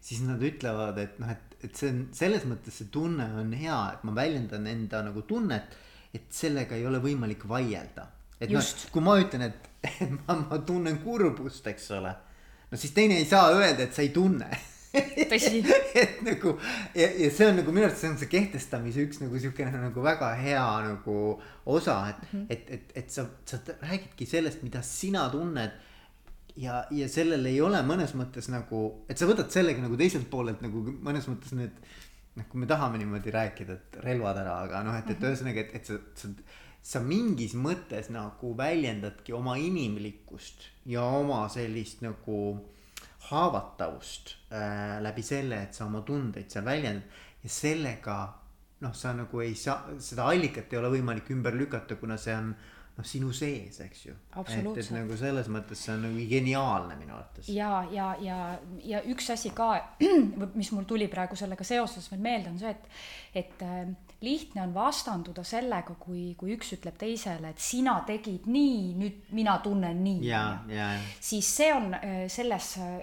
siis nad ütlevad, et noh, et, et see on selles mõttes see tunne on hea, et ma väljendan enda nagu tunnet, et sellega ei ole võimalik vaielda. et noh, kui ma ütlen, et, et ma, ma tunnen kurbust, eks ole, no siis teine ei saa öelda, et sa ei tunne tõsi et nagu ja, ja see on nagu minu arust see on see kehtestamise üks nagu siukene nagu väga hea nagu osa, et mm, -hmm. et, et, et sa, sa räägidki sellest, mida sina tunned ja, ja sellel ei ole mõnes mõttes nagu, et sa võtad sellega nagu teiselt poolelt nagu mõnes mõttes need. noh, kui me tahame niimoodi rääkida, et relvad ära, aga noh, et, et mhm. ühesõnaga, et, et sa, sa, sa mingis mõttes nagu väljendadki oma inimlikkust ja oma sellist nagu haavatavust äh, läbi selle, et sa oma tundeid seal väljendad ja sellega noh, sa nagu ei saa, seda allikat ei ole võimalik ümber lükata, kuna see on noh, sinu sees, eks ju. et, et nagu selles mõttes see on nagu geniaalne minu arvates. ja, ja, ja, ja üks asi ka, mis mul tuli praegu sellega seoses veel meelde, on see, et, et äh, lihtne on vastanduda sellega, kui, kui üks ütleb teisele, et sina tegid nii, nüüd mina tunnen nii. siis see on äh, selles äh,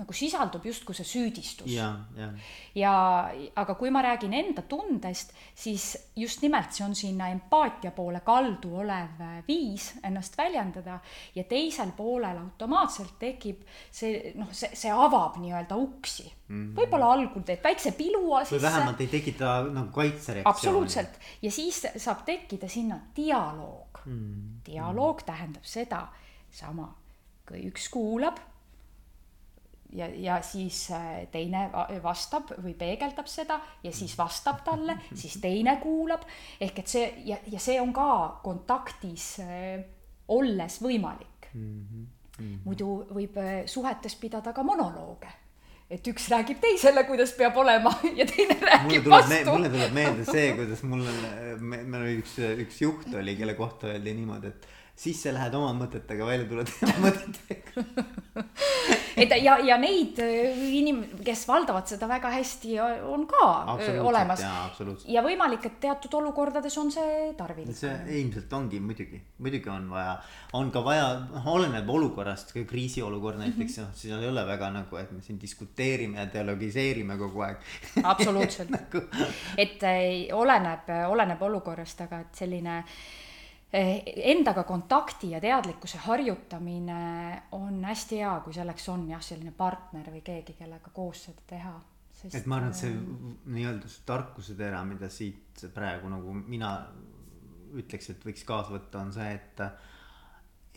nagu sisaldub justkui see süüdistus. ja, ja. Ja aga kui ma räägin enda tundest, siis just nimelt see on sinna empaatia poole kaldu olev äh, viis ennast väljendada ja teisel poolel automaatselt tekib see noh, see, see avab nii-öelda uksi. Mm -hmm.. võib-olla algul teed väikse pilua sisse. või vähemalt ei tekita nagu kaitsereaktsiooni. Absoluutselt. Ja siis saab tekkida sinna dialoog. Mm.. dialoog tähendab seda sama, kui üks kuulab ja, ja siis äh, teine vastab või peegeldab seda ja siis vastab talle, siis teine kuulab. ehk et see ja, ja see on ka kontaktis äh, olles võimalik mm. -hmm. Mm -hmm. muidu võib äh, suhetes pidada ka monolooge et üks räägib teisele, kuidas peab olema ja teine räägib mulle vastu. mulle tuleb meelde see, kuidas mul on, meil oli üks, üks juht oli, kelle kohta öeldi niimoodi, et sisse lähed oma mõtetega, välja tuled tema mõtetega et ja, ja neid äh, inim-, kes valdavad seda väga hästi, on ka äh, olemas. ja võimalik, et teatud olukordades on see tarvilik. see ilmselt ongi muidugi, muidugi on vaja, on ka vaja, noh oleneb olukorrast, kriisiolukord näiteks mm, -hmm. noh siis ei ole väga nagu, et me siin diskuteerime ja dialogiseerime kogu aeg absoluutselt nagu... et äh, oleneb, oleneb olukorrast, aga et selline äh, endaga kontakti ja teadlikkuse harjutamine on hästi hea, kui selleks on jah, selline partner või keegi, kellega koos seda teha. et ma arvan, et see äh, nii-öelda see tarkusetera, mida siit praegu nagu mina ütleks, et võiks kaasa võtta, on see, et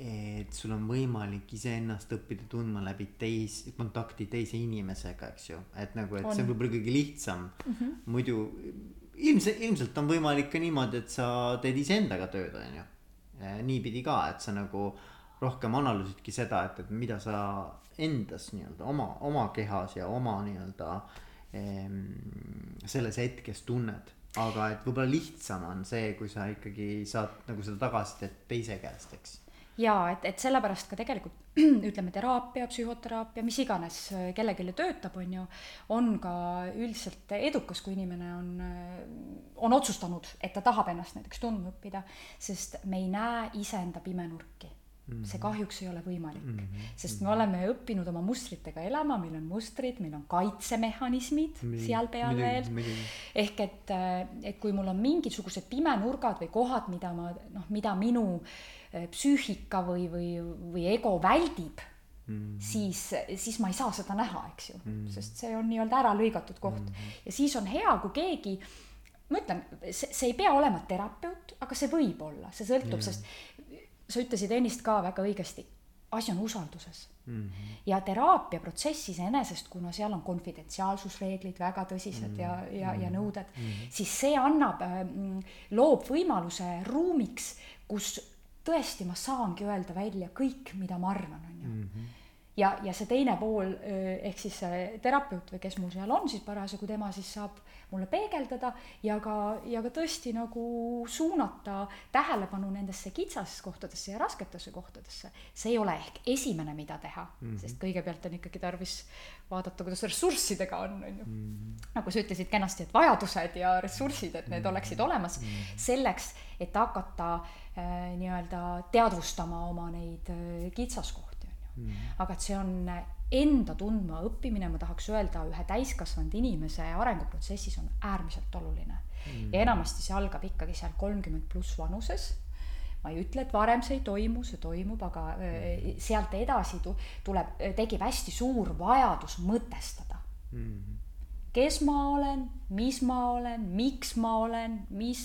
et sul on võimalik iseennast õppida tundma läbi teis-, kontakti teise inimesega, eks ju, et nagu, et on. see on võib-olla kõige lihtsam mm. -hmm. muidu ilmselt, ilmselt on võimalik ka niimoodi, et sa teed iseendaga tööd, on ju. niipidi ka, et sa nagu rohkem analüüsidki seda, et, et mida sa endas nii-öelda oma, oma kehas ja oma nii-öelda ehm, selles hetkes tunned. aga et võib-olla lihtsam on see, kui sa ikkagi saad nagu seda tagasisidet teise käest, eks jaa, et, et sellepärast ka tegelikult ütleme, teraapia, psühhoteraapia, mis iganes äh, kellelegi töötab, on ju, on ka üldiselt edukas, kui inimene on, äh, on otsustanud, et ta tahab ennast näiteks tundma õppida, sest me ei näe iseenda pimenurki Mm -hmm. see kahjuks ei ole võimalik mm, -hmm. sest me oleme õppinud oma mustritega elama, meil on mustrid, meil on kaitsemehhanismid Mii, seal peal veel. ehk et, äh, et kui mul on mingisugused pimenurgad või kohad, mida ma noh, mida minu äh, Äh, psüühika või, või, või ego väldib mm, -hmm. siis, siis ma ei saa seda näha, eks ju mm, -hmm. sest see on nii-öelda ära lõigatud koht mm. -hmm. ja siis on hea, kui keegi, ma ütlen, see, see ei pea olema terapeut, aga see võib olla, see sõltub yeah., sest sa ütlesid ennist ka väga õigesti, asi on usalduses mm. -hmm. ja teraapiaprotsess iseenesest, kuna seal on konfidentsiaalsusreeglid väga tõsised mm -hmm. ja, ja, ja nõuded mm, -hmm. siis see annab äh,, loob võimaluse ruumiks, kus tõesti, ma saangi öelda välja kõik, mida ma arvan, on ju mm. -hmm. ja, ja see teine pool ehk siis terapeut või kes mul seal on siis parasjagu, tema siis saab mulle peegeldada ja ka, ja ka tõesti nagu suunata tähelepanu nendesse kitsaskohtadesse ja rasketesse kohtadesse. see ei ole ehk esimene, mida teha mm, -hmm. sest kõigepealt on ikkagi tarvis vaadata, kuidas ressurssidega on, on ju mm. -hmm. nagu sa ütlesid kenasti, et vajadused ja ressursid, et need oleksid olemas mm -hmm. selleks, et hakata Äh, nii-öelda teadvustama oma neid äh, kitsaskohti, on ju. Mm. aga et see on enda tundma õppimine, ma tahaks öelda, ühe täiskasvanud inimese arenguprotsessis on äärmiselt oluline mm.. ja enamasti see algab ikkagi seal kolmkümmend pluss vanuses ma ei ütle, et varem see ei toimu, see toimub, aga mm. sealt edasi tu-, tuleb, tekib hästi suur vajadus mõtestada mm kes ma olen, mis ma olen, miks ma olen, mis,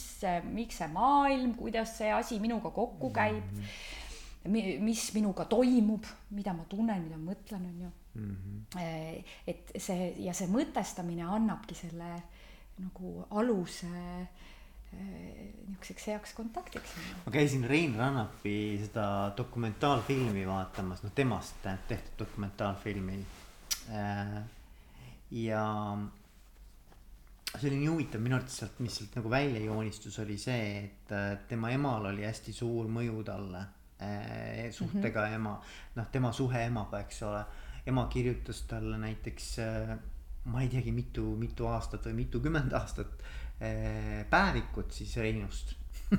miks see maailm, kuidas see asi minuga kokku käib mm. -hmm. mis minuga toimub, mida ma tunnen, mida ma mõtlen, on ju mm. -hmm. et see ja see mõtestamine annabki selle nagu aluse eh, niisuguseks heaks kontaktiks. ma käisin Rein Rannapi seda dokumentaalfilmi vaatamas, noh temast tehtud dokumentaalfilmi. Äh, ja see oli nii huvitav minu arvates sealt, mis sealt nagu välja joonistus, oli see, et tema emal oli hästi suur mõju talle äh, suhtega mm -hmm. ema, noh, tema suhe emaga, eks ole. ema kirjutas talle näiteks äh,, ma ei teagi, mitu, mitu aastat või mitukümmend aastat äh, päevikut siis Reinust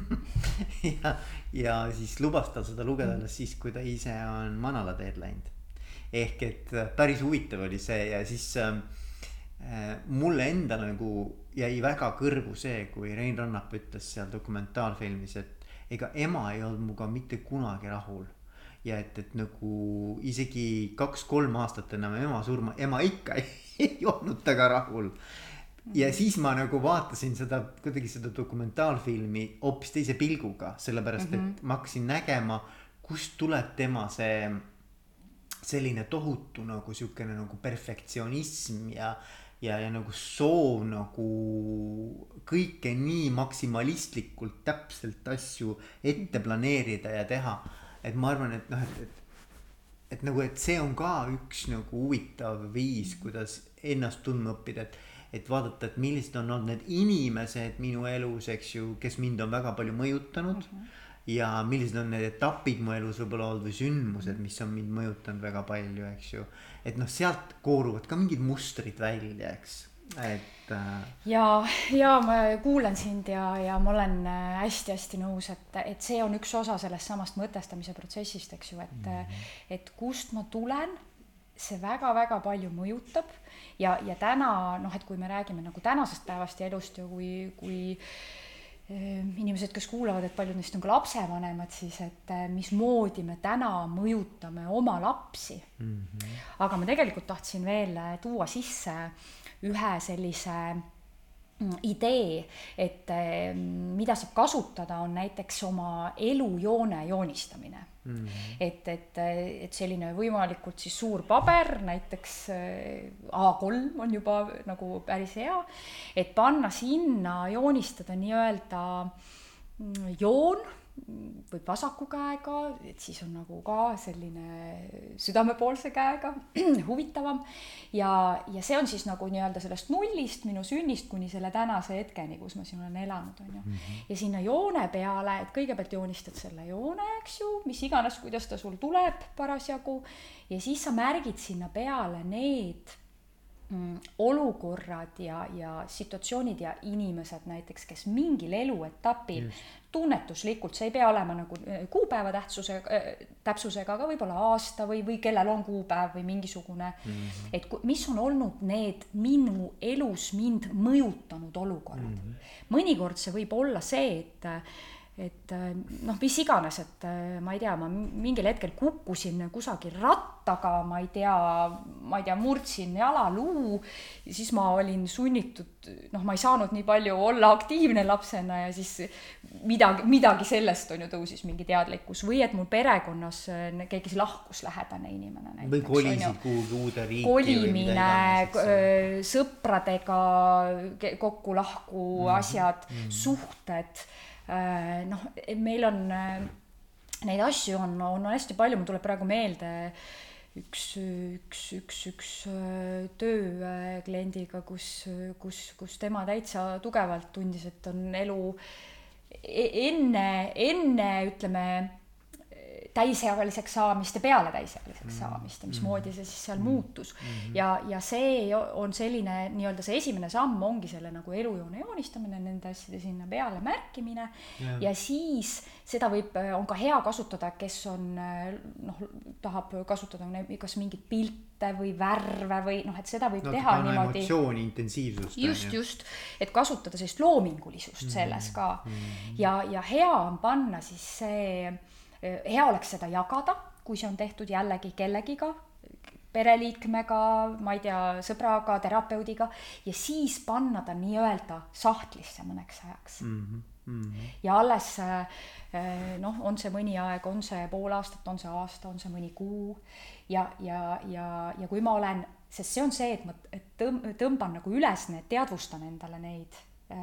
ja, ja siis lubas tal seda lugeda alles siis, kui ta ise on manalateed läinud. ehk et päris huvitav oli see ja siis äh, Äh, mulle endale nagu jäi väga kõrvu see, kui Rein Rannap ütles seal dokumentaalfilmis, et ega ema ei olnud minuga mitte kunagi rahul. ja et, et nagu isegi kaks-kolm aastat enam ema surma, ema ikka ei, ei olnud temaga rahul. ja mhm. siis ma nagu vaatasin seda kuidagi seda dokumentaalfilmi hoopis teise pilguga, sellepärast mm -hmm. et ma hakkasin nägema, kust tuleb tema see selline tohutu nagu siukene nagu perfektsionism ja ja, ja nagu soov nagu kõike nii maksimalistlikult täpselt asju ette planeerida ja teha. et ma arvan, et noh, et, et, et nagu, et see on ka üks nagu huvitav viis, kuidas ennast tundma õppida, et et vaadata, et millised on olnud need inimesed minu elus, eks ju, kes mind on väga palju mõjutanud mm. -hmm ja millised on need etapid mu elus võib-olla olnud või sündmused, mis on mind mõjutanud väga palju, eks ju. et noh, sealt kooruvad ka mingid mustrid välja, eks, et äh.... ja, ja ma kuulan sind ja, ja ma olen hästi-hästi äh, nõus, et, et see on üks osa sellest samast mõtestamise protsessist, eks ju, et mm, -hmm. et kust ma tulen see väga-väga palju mõjutab ja, ja täna noh, et kui me räägime nagu tänasest päevast ja elust ja kui, kui inimesed, kes kuulavad, et paljud neist on ka lapsevanemad, siis et eh, mismoodi me täna mõjutame oma lapsi mm. -hmm. aga ma tegelikult tahtsin veel eh, tuua sisse ühe sellise idee, et eh, mida saab kasutada, on näiteks oma elujoone joonistamine Mm -hmm. et, et, et selline võimalikult siis suur paber, näiteks äh, A3 on juba nagu päris hea, et panna sinna, joonistada nii-öelda mm, joon võib vasaku käega, et siis on nagu ka selline südamepoolse käega huvitavam. ja, ja see on siis nagu nii-öelda sellest nullist, minu sünnist kuni selle tänase hetkeni, kus ma siin olen elanud, on ju mm. -hmm. ja sinna joone peale, et kõigepealt joonistad selle joone, eks ju, mis iganes, kuidas ta sul tuleb parasjagu. ja siis sa märgid sinna peale need mm, olukorrad ja, ja situatsioonid ja inimesed näiteks, kes mingil eluetapil Just tunnetuslikult, see ei pea olema nagu äh, kuupäeva tähtsuse, äh, täpsusega, aga võib-olla aasta või, või kellel on kuupäev või mingisugune mm. -hmm. et mis on olnud need minu elus mind mõjutanud olukorrad mm. -hmm. mõnikord see võib olla see, et et äh, noh, mis iganes, et äh, ma ei tea, ma mingil hetkel kukkusin kusagil rattaga, ma ei tea, ma ei tea, murdsin jalaluu ja siis ma olin sunnitud, noh, ma ei saanud nii palju olla aktiivne lapsena ja siis midagi, midagi sellest on ju tõusis mingi teadlikkus või et mul perekonnas äh, keegi lahkus, lähedane inimene näiteks. või kolisid kuhugi uude riiki. kolimine, sõpradega kokku lahku mm -hmm. asjad mm, -hmm. suhted noh, meil on äh, neid asju on, on hästi palju, mul tuleb praegu meelde üks, üks, üks, üks äh, töö kliendiga, kus, kus, kus tema täitsa tugevalt tundis, et on elu e-, enne, enne ütleme täisealiseks saamist ja peale täisealiseks saamist ja mismoodi see siis seal muutus. ja, ja see on selline nii-öelda see esimene samm ongi selle nagu elujoone joonistamine, nende asjade sinna peale märkimine Jah. ja siis seda võib, on ka hea kasutada, kes on noh, tahab kasutada kas mingeid pilte või värve või noh, et seda võib teha natukene niimoodi emotsiooni intensiivsust. just, just, et kasutada sellist loomingulisust mm -hmm. selles ka mm. -hmm. ja, ja hea on panna siis see, hea oleks seda jagada, kui see on tehtud jällegi kellegiga, pereliikmega, ma ei tea, sõbraga, terapeudiga ja siis panna ta nii-öelda sahtlisse mõneks ajaks mm. -hmm. Mm -hmm. ja alles eh, noh, on see mõni aeg, on see pool aastat, on see aasta, on see mõni kuu ja, ja, ja, ja kui ma olen, sest see on see, et ma tõmb-, tõmban nagu üles need, teadvustan endale neid äh,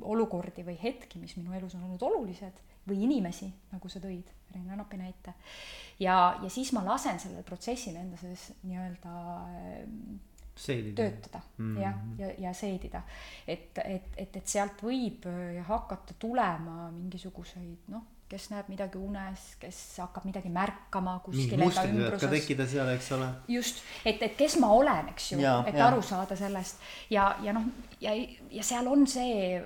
olukordi või hetki, mis minu elus on olnud olulised või inimesi, nagu sa tõid, Rein Anapi näite. ja, ja siis ma lasen sellel protsessil enda sees nii-öelda äh, seedida. töötada mm. -hmm. jah, ja, ja seedida. et, et, et, et sealt võib hakata tulema mingisuguseid noh, kes näeb midagi unes, kes hakkab midagi märkama kuskil enda ümbruses. tekkida seal, eks ole. just, et, et kes ma olen, eks ju, et jaa. aru saada sellest ja, ja noh, ja, ja seal on see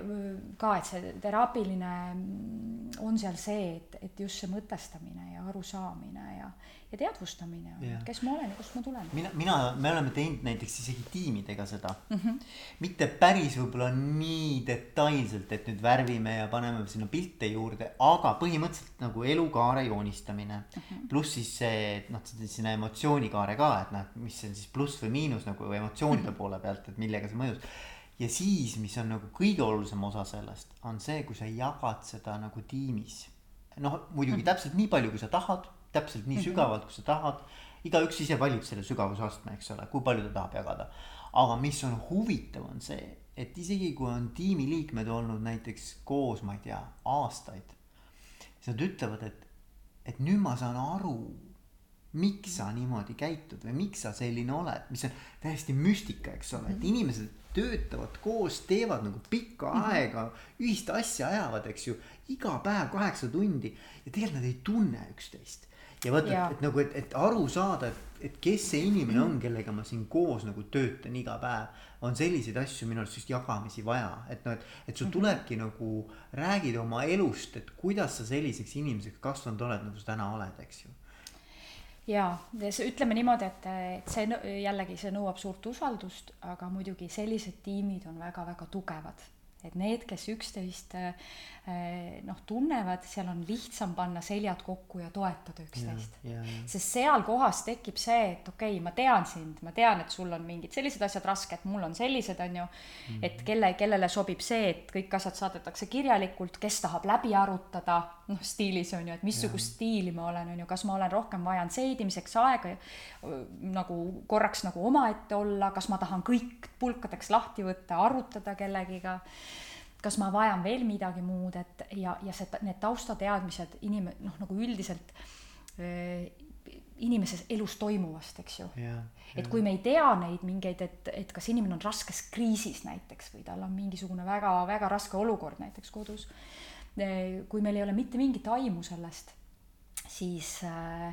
ka, et see teraapiline mm, on seal see, et, et just see mõtestamine ja arusaamine ja, ja teadvustamine on Jah., kes ma olen ja kust ma tulen. mina, mina, me oleme teinud näiteks isegi tiimidega seda mm. -hmm. mitte päris võib-olla nii detailselt, et nüüd värvime ja paneme sinna pilte juurde, aga põhimõtteliselt nagu elukaare joonistamine mm -hmm.. pluss siis see, et noh, sinna emotsioonikaare ka, et noh, mis on siis pluss või miinus nagu emotsioonide mm -hmm. poole pealt, et millega see mõjus. ja siis, mis on nagu kõige olulisem osa sellest, on see, kui sa jagad seda nagu tiimis. noh, muidugi täpselt nii palju, kui sa tahad, täpselt nii sügavalt, kui sa tahad. Igaüks ise valib selle sügavusastme, eks ole, kui palju ta tahab jagada. aga mis on huvitav, on see, et isegi kui on tiimiliikmed olnud näiteks koos, ma ei tea, aastaid. siis nad ütlevad, et, et nüüd ma saan aru, miks sa niimoodi käitud või miks sa selline oled, mis on täiesti müstika, eks ole, et inimesed töötavad koos, teevad nagu pikka aega, ühist asja ajavad, eks ju, iga päev kaheksa tundi ja tegelikult nad ei tunne üksteist ja Jaa. et, nagu, et, et aru saada, et, et kes see inimene on, kellega ma siin koos nagu töötan iga päev. on selliseid asju minu arust just jagamisi vaja, et noh, et, et sul tulebki nagu räägid oma elust, et kuidas sa selliseks inimeseks kasvanud oled, nagu sa täna oled, eks ju. see ütleme niimoodi, et, et see jällegi see nõuab suurt usaldust, aga muidugi sellised tiimid on väga-väga tugevad. Et need, kes üksteist eh, noh, tunnevad, seal on lihtsam panna seljad kokku ja toetada üksteist. sest seal kohas tekib see, et okei okay,, ma tean sind, ma tean, et sul on mingid sellised asjad rasked, mul on sellised, on ju. et kelle, kellele sobib see, et kõik asjad saadetakse kirjalikult, kes tahab läbi arutada, noh stiilis on ju, et missugust stiili ma olen, on ju, kas ma olen rohkem vajan seedimiseks aega nagu korraks nagu omaette olla, kas ma tahan kõik pulkadeks lahti võtta, arutada kellegiga kas ma vajan veel midagi muud, et ja, ja see, need taustateadmised inim-, noh, nagu üldiselt inimeses elus toimuvast, eks ju. ja, et kui me ei tea neid mingeid, et, et kas inimene on raskes kriisis näiteks või tal on mingisugune väga-väga raske olukord näiteks kodus, kui meil ei ole mitte mingit aimu sellest, siis äh,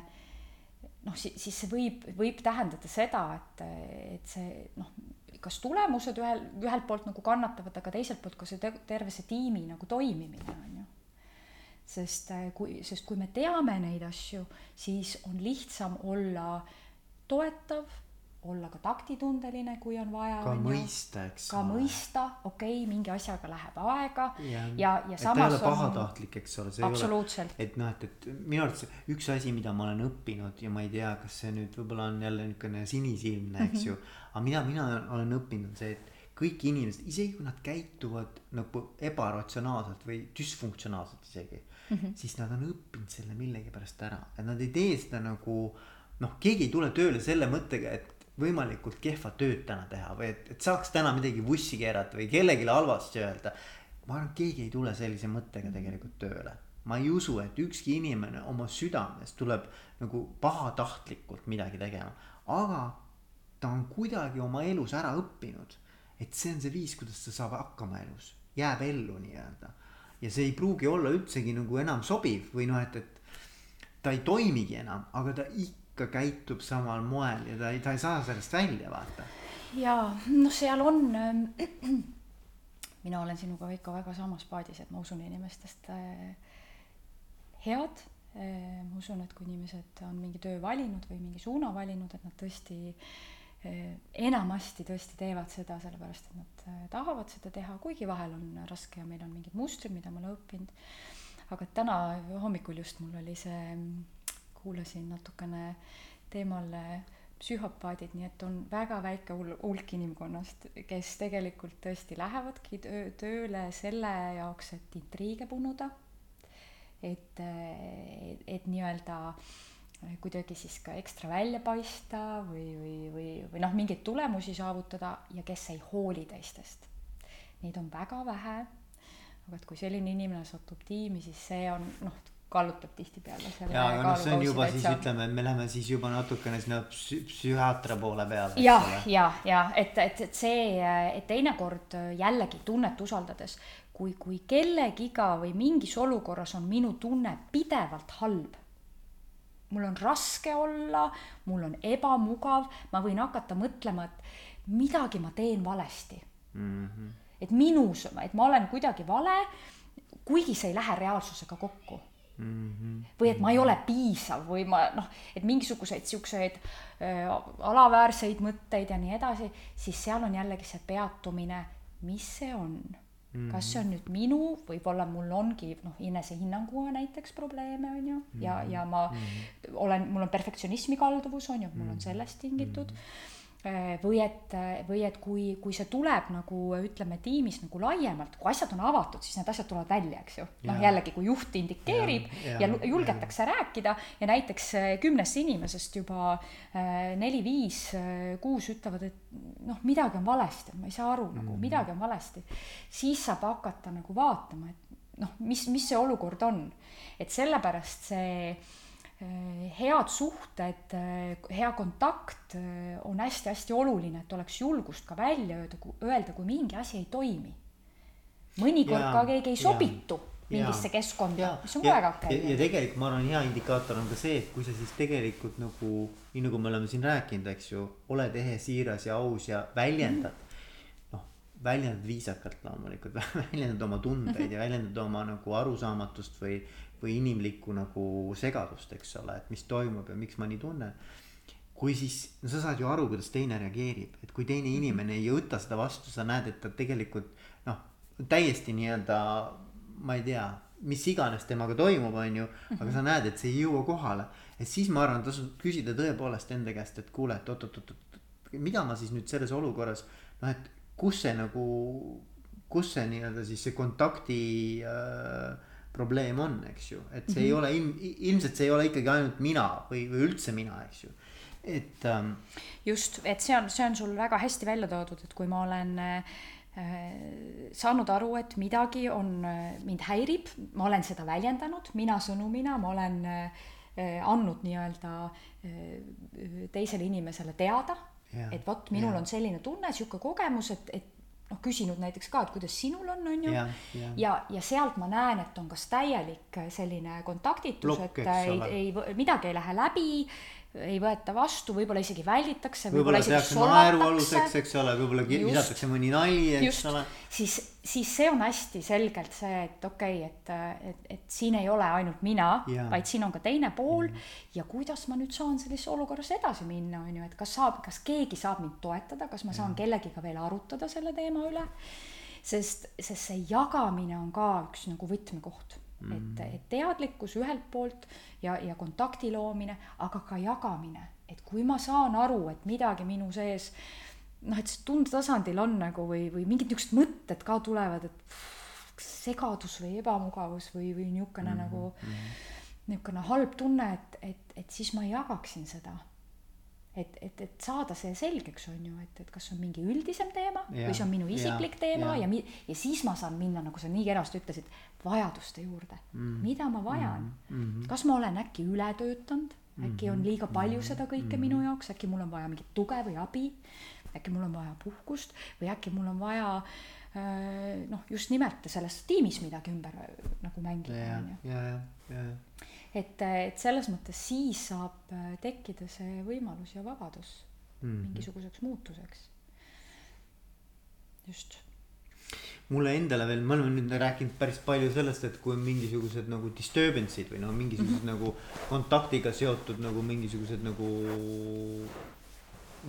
noh, siis, see võib, võib tähendada seda, et, et see noh, kas tulemused ühel, ühelt poolt nagu kannatavad, aga teiselt poolt ka see te- terve see tiimi nagu toimimine on ju. sest äh, kui, sest kui me teame neid asju, siis on lihtsam olla toetav, olla ka taktitundeline, kui on vaja. ka mõista, eks ka mõista, okei okay,, mingi asjaga läheb aega ja, ja, ja et ta ei samas ole pahatahtlik, eks ole, ole absoluutselt, et noh, et, et minu arvates üks asi, mida ma olen õppinud ja ma ei tea, kas see nüüd võib-olla on jälle niisugune sinisilmne, eks Mhm. ju. aga mida mina olen õppinud, on see, et kõik inimesed, isegi kui nad käituvad nagu ebaratsionaalselt või düsfunktsionaalselt isegi mm, Mhm. -hmm. siis nad on õppinud selle millegipärast ära, et nad ei tee seda nagu noh, keegi ei tule tööle selle mõttega, et võimalikult kehva tööd täna teha või et, et saaks täna midagi vussi keerata või kellelegi halvasti öelda. ma arvan, et keegi ei tule sellise mõttega tegelikult tööle ma ei usu, et ükski inimene oma südames tuleb nagu pahatahtlikult midagi tegema, aga ta on kuidagi oma elus ära õppinud, et see on see viis, kuidas ta saab hakkama elus, jääb ellu nii-öelda. ja see ei pruugi olla üldsegi nagu enam sobiv või noh, et, et ta ei toimigi enam, aga ta ikka käitub samal moel ja ta ei, ta ei saa sellest välja, vaata. jaa, noh, seal on äh, mina olen sinuga ikka väga samas paadis, et ma usun inimestest äh, head äh,. ma usun, et kui inimesed on mingi töö valinud või mingi suuna valinud, et nad tõesti äh, enamasti tõesti teevad seda sellepärast, et nad äh, tahavad seda teha, kuigi vahel on raske ja meil on mingid mustrid, mida ma olen õppinud aga täna hommikul just mul oli see, kuulasin natukene teemal psühhopaadid, nii et on väga väike hulk inimkonnast, kes tegelikult tõesti lähevadki töö, tööle selle jaoks, et intriige punuda. et, et, et nii-öelda kuidagi siis ka ekstra välja paista või, või, või, või noh, mingeid tulemusi saavutada ja kes ei hooli teistest. Neid on väga vähe aga et kui selline inimene satub tiimi, siis see on noh, kallutab tihtipeale selle jaa, aga noh, see on juba siis ütleme, et me läheme siis juba natukene sinna psü-, psühhiaatri poole peale. jah, ja, ja et, et, et see, et teinekord jällegi tunnet usaldades, kui, kui kellegiga või mingis olukorras on minu tunne pidevalt halb, mul on raske olla, mul on ebamugav, ma võin hakata mõtlema, et midagi ma teen valesti mm. -hmm et minus, et ma olen kuidagi vale, kuigi see ei lähe reaalsusega kokku mm. -hmm. või et ma ei ole piisav või ma noh, et mingisuguseid siukseid äh, alaväärseid mõtteid ja nii edasi, siis seal on jällegi see peatumine, mis see on Mm -hmm. kas see on nüüd minu, võib-olla mul ongi noh, enesehinnanguga näiteks probleeme on ju ja, ja ma mm -hmm. olen, mul on perfektsionismi kalduvus on ju, mul on sellest tingitud mm. -hmm või et, või et kui, kui see tuleb nagu ütleme tiimis nagu laiemalt, kui asjad on avatud, siis need asjad tulevad välja, eks ju. noh, jällegi, kui juht indikeerib ja, ja, ja julgetakse ja. rääkida ja näiteks äh, kümnest inimesest juba äh, neli-viis, kuus ütlevad, et noh, midagi on valesti, ma ei saa aru nagu mm. midagi on valesti. siis saab hakata nagu vaatama, et noh, mis, mis see olukord on. et sellepärast see Äh, head suhted, äh, hea kontakt äh, on hästi-hästi oluline, et oleks julgust ka välja öelda, öelda, kui mingi asi ei toimi. mõnikord ka keegi ei sobitu mingisse keskkonda, mis on ka väga okei. ja tegelikult ma arvan, hea indikaator on ka see, et kui sa siis tegelikult nagu, nii nagu me oleme siin rääkinud, eks ju, oled ehe, siiras ja aus ja väljendad mm. -hmm. noh, väljendad viisakalt loomulikult väljendad oma tundeid ja väljendad oma nagu arusaamatust või või inimlikku nagu segadust, eks ole, et mis toimub ja miks ma nii tunnen. kui siis, no sa saad ju aru, kuidas teine reageerib, et kui teine mhm. inimene ei võta seda vastu, sa näed, et ta tegelikult noh, täiesti nii-öelda, ma ei tea, mis iganes temaga toimub, on ju, aga sa mhm. näed, et see ei jõua kohale. et siis ma arvan, tasub küsida tõepoolest enda käest, et kuule, et oot-oot-oot, mida ma siis nüüd selles olukorras, noh, et kus see nagu, kus see nii-öelda siis see kontakti äh, probleem on, eks ju, et see mm -hmm. ei mhm. ole ilm, ilmselt see ei ole ikkagi ainult mina või, või üldse mina, eks ju, et ähm,. just, et see on, see on sul väga hästi välja toodud, et kui ma olen äh, saanud aru, et midagi on, äh, mind häirib, ma olen seda väljendanud mina sõnumina, ma olen äh, andnud nii-öelda äh, teisele inimesele teada, et vot minul ja. on selline tunne, sihuke kogemus, et, et noh, küsinud näiteks ka, et kuidas sinul on, on ju. ja, ja, ja, ja sealt ma näen, et on kas täielik selline kontaktitus, et ei, ei, midagi ei lähe läbi ei võeta vastu, võib-olla isegi välditakse. võib-olla tehakse naerualuseks, eks ole, võib-olla visatakse mõni nali, eks ole. siis, siis see on hästi selgelt see, et okei okay,, et, et, et siin ei ole ainult mina, vaid siin on ka teine pool mm. ja kuidas ma nüüd saan sellises olukorras edasi minna, on ju, et kas saab, kas keegi saab mind toetada, kas ma saan kellegiga veel arutada selle teema üle. sest, sest see jagamine on ka üks nagu võtmekoht et, et teadlikkus ühelt poolt ja, ja kontakti loomine, aga ka jagamine, et kui ma saan aru, et midagi minu sees noh, et see tundetasandil on nagu või, või mingid niisugused mõtted ka tulevad, et pff, segadus või ebamugavus või, või niisugune mm -hmm. nagu mhm. niisugune halb tunne, et, et, et siis ma jagaksin seda. Et, et, et saada see selgeks, on ju, et, et kas on mingi üldisem teema ja, või see on minu isiklik ja, teema ja, ja, mi, ja siis ma saan minna, nagu sa nii kenasti ütlesid, vajaduste juurde mm.. mida ma vajan mm. -hmm. kas ma olen äkki üle töötanud, äkki on liiga palju mm-hmm. seda kõike mm -hmm. minu jaoks, äkki mul on vaja mingit tuge või abi, äkki mul on vaja puhkust või äkki mul on vaja äh, noh, just nimelt selles tiimis midagi ümber äh, nagu mängida, on ju. ja, ja et, et selles mõttes siis saab äh, tekkida see võimalus ja vabadus Mhm. mingisuguseks muutuseks. just. Mulle endale veel, me oleme nüüd rääkinud päris palju sellest, et kui on mingisugused nagu disturbance'id või noh, mingisugused mm -hmm. nagu kontaktiga seotud nagu mingisugused nagu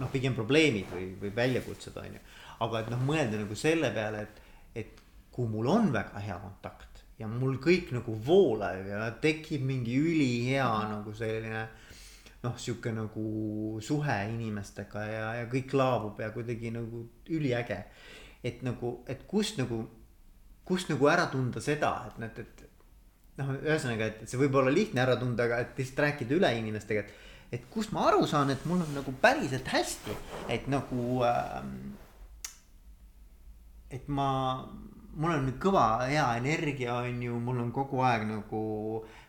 noh, pigem probleemid või, või väljakutsed on ju. aga et noh, mõelda nagu selle peale, et, et kui mul on väga hea kontakt ja mul kõik nagu voolab ja tekib mingi ülihea nagu selline noh, sihuke nagu suhe inimestega ja, ja kõik laabub ja kuidagi nagu üliäge. Et nagu, et kust nagu, kust nagu ära tunda seda, et noh, et noh, ühesõnaga, et see võib olla lihtne ära tunda, aga et lihtsalt rääkida üle inimestega, et. et kust ma aru saan, et mul on nagu päriselt hästi, et nagu ähm,. et ma, mul on kõva hea energia, on ju, mul on kogu aeg nagu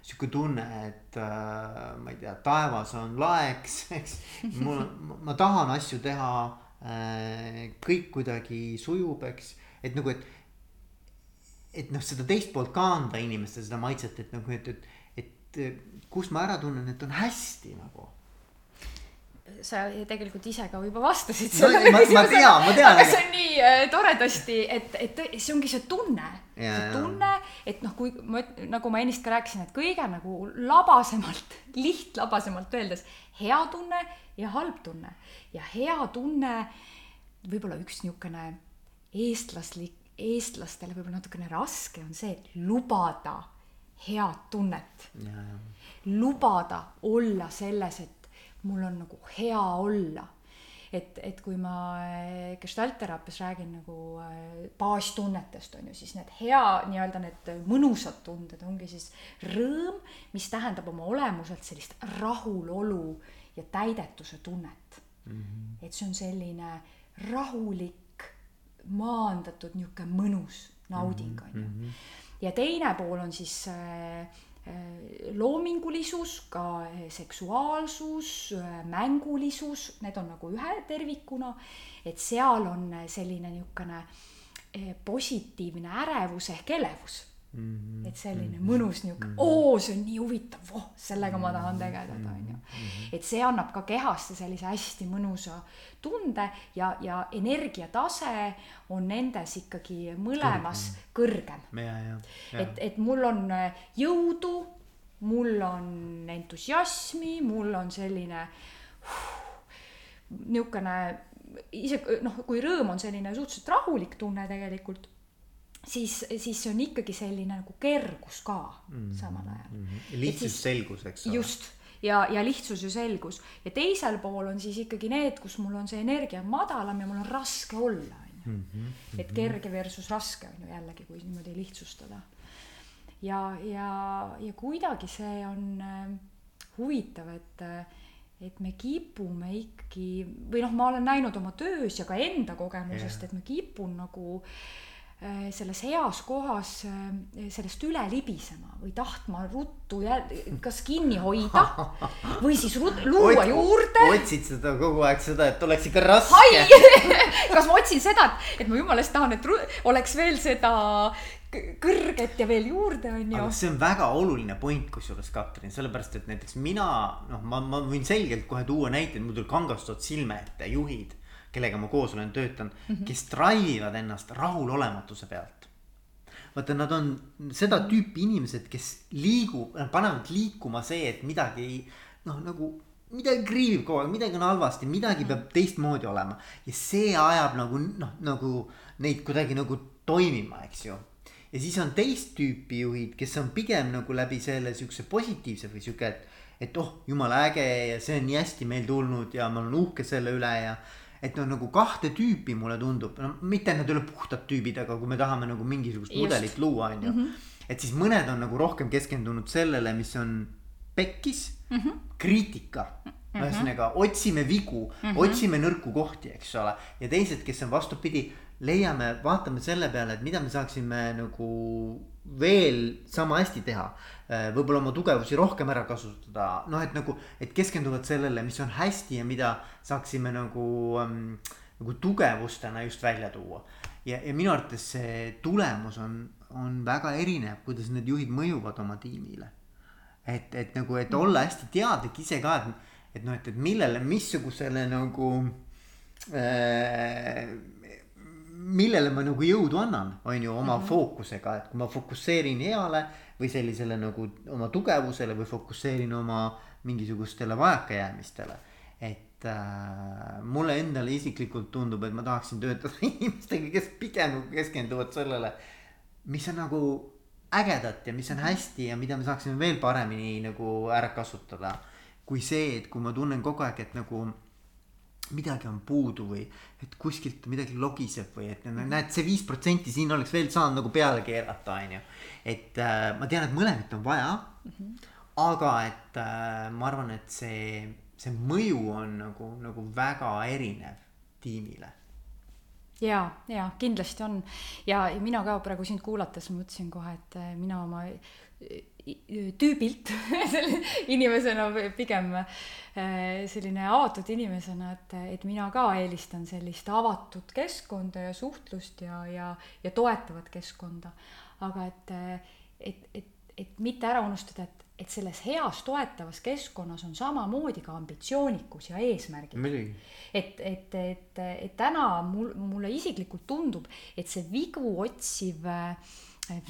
sihuke tunne, et äh, ma ei tea, taevas on laeks, eks. mul ma tahan asju teha kõik kuidagi sujub, eks, et nagu, et et noh, seda teist poolt ka anda inimestele seda maitset, et nagu, et, et, et kust ma ära tunnen, et on hästi nagu. Sa tegelikult ise ka juba vastasid No, ma- ma tean, ma tean, aga see on nii äh, toredasti, et, et see ongi see tunne. Jaa, see tunne, et noh, kui ma, nagu ma ennist ka rääkisin, et kõige nagu labasemalt, lihtlabasemalt öeldes hea tunne ja halb tunne. ja hea tunne, võib-olla üks niisugune eestlaslik, eestlastele võib-olla natukene raske on see, et lubada head tunnet lubada olla selles, et mul on nagu hea olla. et, et kui ma äh, gestaltteraapias räägin nagu äh, baastunnetest on ju, siis need hea nii-öelda need mõnusad tunded ongi siis rõõm, mis tähendab oma olemuselt sellist rahulolu ja täidetuse tunnet mm. -hmm. et see on selline rahulik, maandatud niisugune mõnus nauding on ju. ja teine pool on siis äh, loomingulisus, ka äh, seksuaalsus, mängulisus, need on nagu ühe tervikuna, et seal on äh, selline niisugune äh, positiivne ärevus ehk elevus. Et selline mõnus niisugune, oo, see on nii huvitav, voh, sellega ma tahan tegeleda, on ju. et see annab ka kehasse sellise hästi mõnusa tunde ja, ja energiatase on nendes ikkagi mõlemas kõrgem. ja, ja, ja. Et, et mul on äh, jõudu, mul on entusiasmi, mul on selline niisugune isegi noh, kui rõõm on selline suhteliselt rahulik tunne tegelikult, siis, siis see on ikkagi selline nagu kergus ka mm. samal ajal mm. -hmm. Lihtsus selgus, eks ole. just ja, ja lihtsus ja selgus ja teisel pool on siis ikkagi need, kus mul on see energia madalam ja mul on raske olla, on ju. et kerge versus raske on ju jällegi, kui niimoodi lihtsustada. ja, ja, ja kuidagi see on äh, huvitav, et, et me kipume ikkagi või noh, ma olen näinud oma töös ja ka enda kogemusest yeah., et ma kipun nagu äh, selles heas kohas äh, sellest üle libisema või tahtma ruttu jä- kas kinni hoida või siis rut-, luua juurde. otsid seda kogu aeg seda, et oleks ikka raske. kas ma otsin seda, et, et ma jumala eest tahan, et oleks veel seda kõrget ja veel juurde, on ju see on väga oluline point kusjuures Katrin, sellepärast et näiteks mina noh, ma, ma võin selgelt kohe tuua näiteid, mul tuli kangastavad silme ette juhid, kellega ma koos olen töötanud mm, -hmm. kes drive ivad ennast rahulolematuse pealt. vaata, nad on seda tüüpi inimesed, kes liigub, panevad liikuma see, et midagi ei noh, nagu midagi kriivib kogu aeg, midagi on halvasti, midagi peab teistmoodi olema ja see ajab nagu noh, nagu neid kuidagi nagu toimima, eks ju ja siis on teist tüüpi juhid, kes on pigem nagu läbi selle siukse positiivse või sihuke, et, et oh, jumala äge ja see on nii hästi meil tulnud ja ma olen uhke selle üle ja. Et noh, nagu kahte tüüpi mulle tundub, no mitte nad ei ole puhtad tüübid, aga kui me tahame nagu mingisugust Just. mudelit luua, on ju. et siis mõned on nagu rohkem keskendunud sellele, mis on pekkis mm, -hmm. kriitika ühesõnaga otsime vigu mm, -hmm. otsime nõrku kohti, eks ole, ja teised, kes on vastupidi, leiame, vaatame selle peale, et mida me saaksime nagu veel sama hästi teha. Võib-olla oma tugevusi rohkem ära kasutada, noh, et nagu, et keskenduvad sellele, mis on hästi ja mida saaksime nagu ähm,, nagu tugevustena just välja tuua. ja, ja minu arvates see tulemus on, on väga erinev, kuidas need juhid mõjuvad oma tiimile. Et, et nagu, et olla hästi teadlik ise ka, et, et noh, et, et millele, missugusele nagu äh, millele ma nagu jõudu annan, on ju, oma mm -hmm. fookusega, et kui ma fokusseerin heale või sellisele nagu oma tugevusele või fokusseerin oma mingisugustele vajakajäämistele. et äh, mulle endale isiklikult tundub, et ma tahaksin töötada inimestega, kes pigem keskenduvad sellele, mis on nagu ägedat ja mis on hästi ja mida me saaksime veel paremini nagu ära kasutada. kui see, et kui ma tunnen kogu aeg, et nagu midagi on puudu või et kuskilt midagi logiseb või et näed, see viis protsenti siin oleks veel saanud nagu peale keerata, on ju. et äh, ma tean, et mõlemat on vaja mm. -hmm. aga et äh, ma arvan, et see, see mõju on nagu, nagu väga erinev tiimile ja, ja kindlasti on ja mina ka praegu sind kuulates mõtlesin kohe, et äh, mina oma tüübilt selle inimesena pigem äh, selline avatud inimesena, et, et mina ka eelistan sellist avatud keskkonda ja suhtlust ja, ja, ja toetavat keskkonda. aga et, et, et, et mitte ära unustada, et, et selles heas toetavas keskkonnas on samamoodi ka ambitsioonikus ja eesmärgid. et, et, et, et täna mul, mulle isiklikult tundub, et see vigu otsiv äh,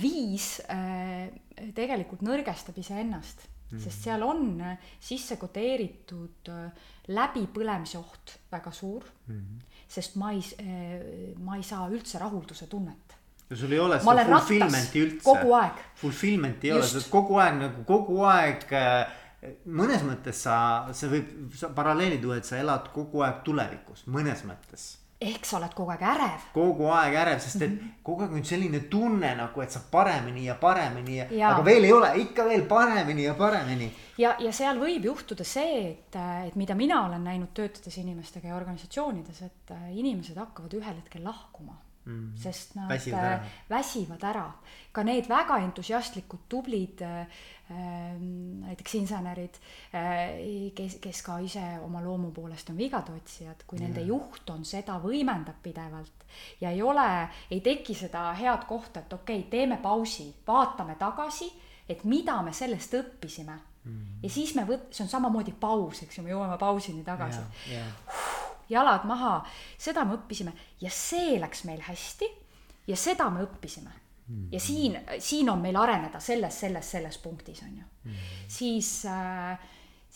viis äh, tegelikult nõrgestab iseennast mm, -hmm. sest seal on äh, sisse kodeeritud läbipõlemise oht väga suur mm. -hmm. sest ma ei, ma ei saa üldse rahulduse tunnet. No sul ei ole seda fulfillment'i üldse. Fulfillment'i ei Just. ole, sa oled kogu aeg nagu kogu aeg mõnes mõttes sa, see võib sa paralleeli tuua, et sa elad kogu aeg tulevikus, mõnes mõttes ehk sa oled kogu aeg ärev. kogu aeg ärev, sest et mm -hmm. kogu aeg on selline tunne nagu, et saab paremini ja paremini ja, ja., aga veel ei ole, ikka veel paremini ja paremini. ja, ja seal võib juhtuda see, et, et mida mina olen näinud töötades inimestega ja organisatsioonides, et äh, inimesed hakkavad ühel hetkel lahkuma mm. sest nad väsivad ära. väsivad ära. ka need väga entusiastlikud, tublid äh, näiteks insenerid äh,, kes, kes ka ise oma loomu poolest on vigade otsijad, kui yeah. nende juht on seda, võimendab pidevalt ja ei ole, ei teki seda head kohta, et okei okay,, teeme pausi, vaatame tagasi, et mida me sellest õppisime mm. ja siis me võt-, see on samamoodi paus, eks ju, me jõuame pausini tagasi yeah,. Yeah jalad maha, seda me õppisime. Ja see läks meil hästi. Ja seda me õppisime. Ja siin, siin on meil areneda selles, selles, selles punktis on ju. Mm.. siis äh,,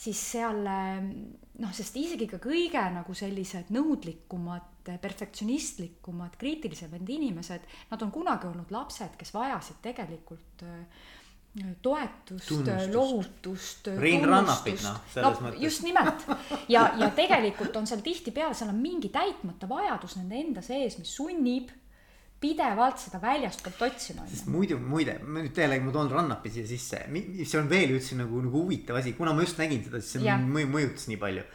siis seal noh, sest isegi ka kõige nagu sellised nõudlikumad, perfektsionistlikumad, kriitilisemad inimesed, nad on kunagi olnud lapsed, kes vajasid tegelikult äh, toetust, lohutust. Rein Rannapit noh, selles no, mõttes. just nimelt ja, ja tegelikult on seal tihtipeale, seal on mingi täitmata vajadus nende enda sees, mis sunnib pidevalt seda väljastpoolt otsima. sest muidu, muide, ma nüüd jällegi ma toon Rannapi siia sisse, see on veel üldse nagu, nagu huvitav asi, kuna ma just nägin seda, siis see mõju, mõjutas nii palju.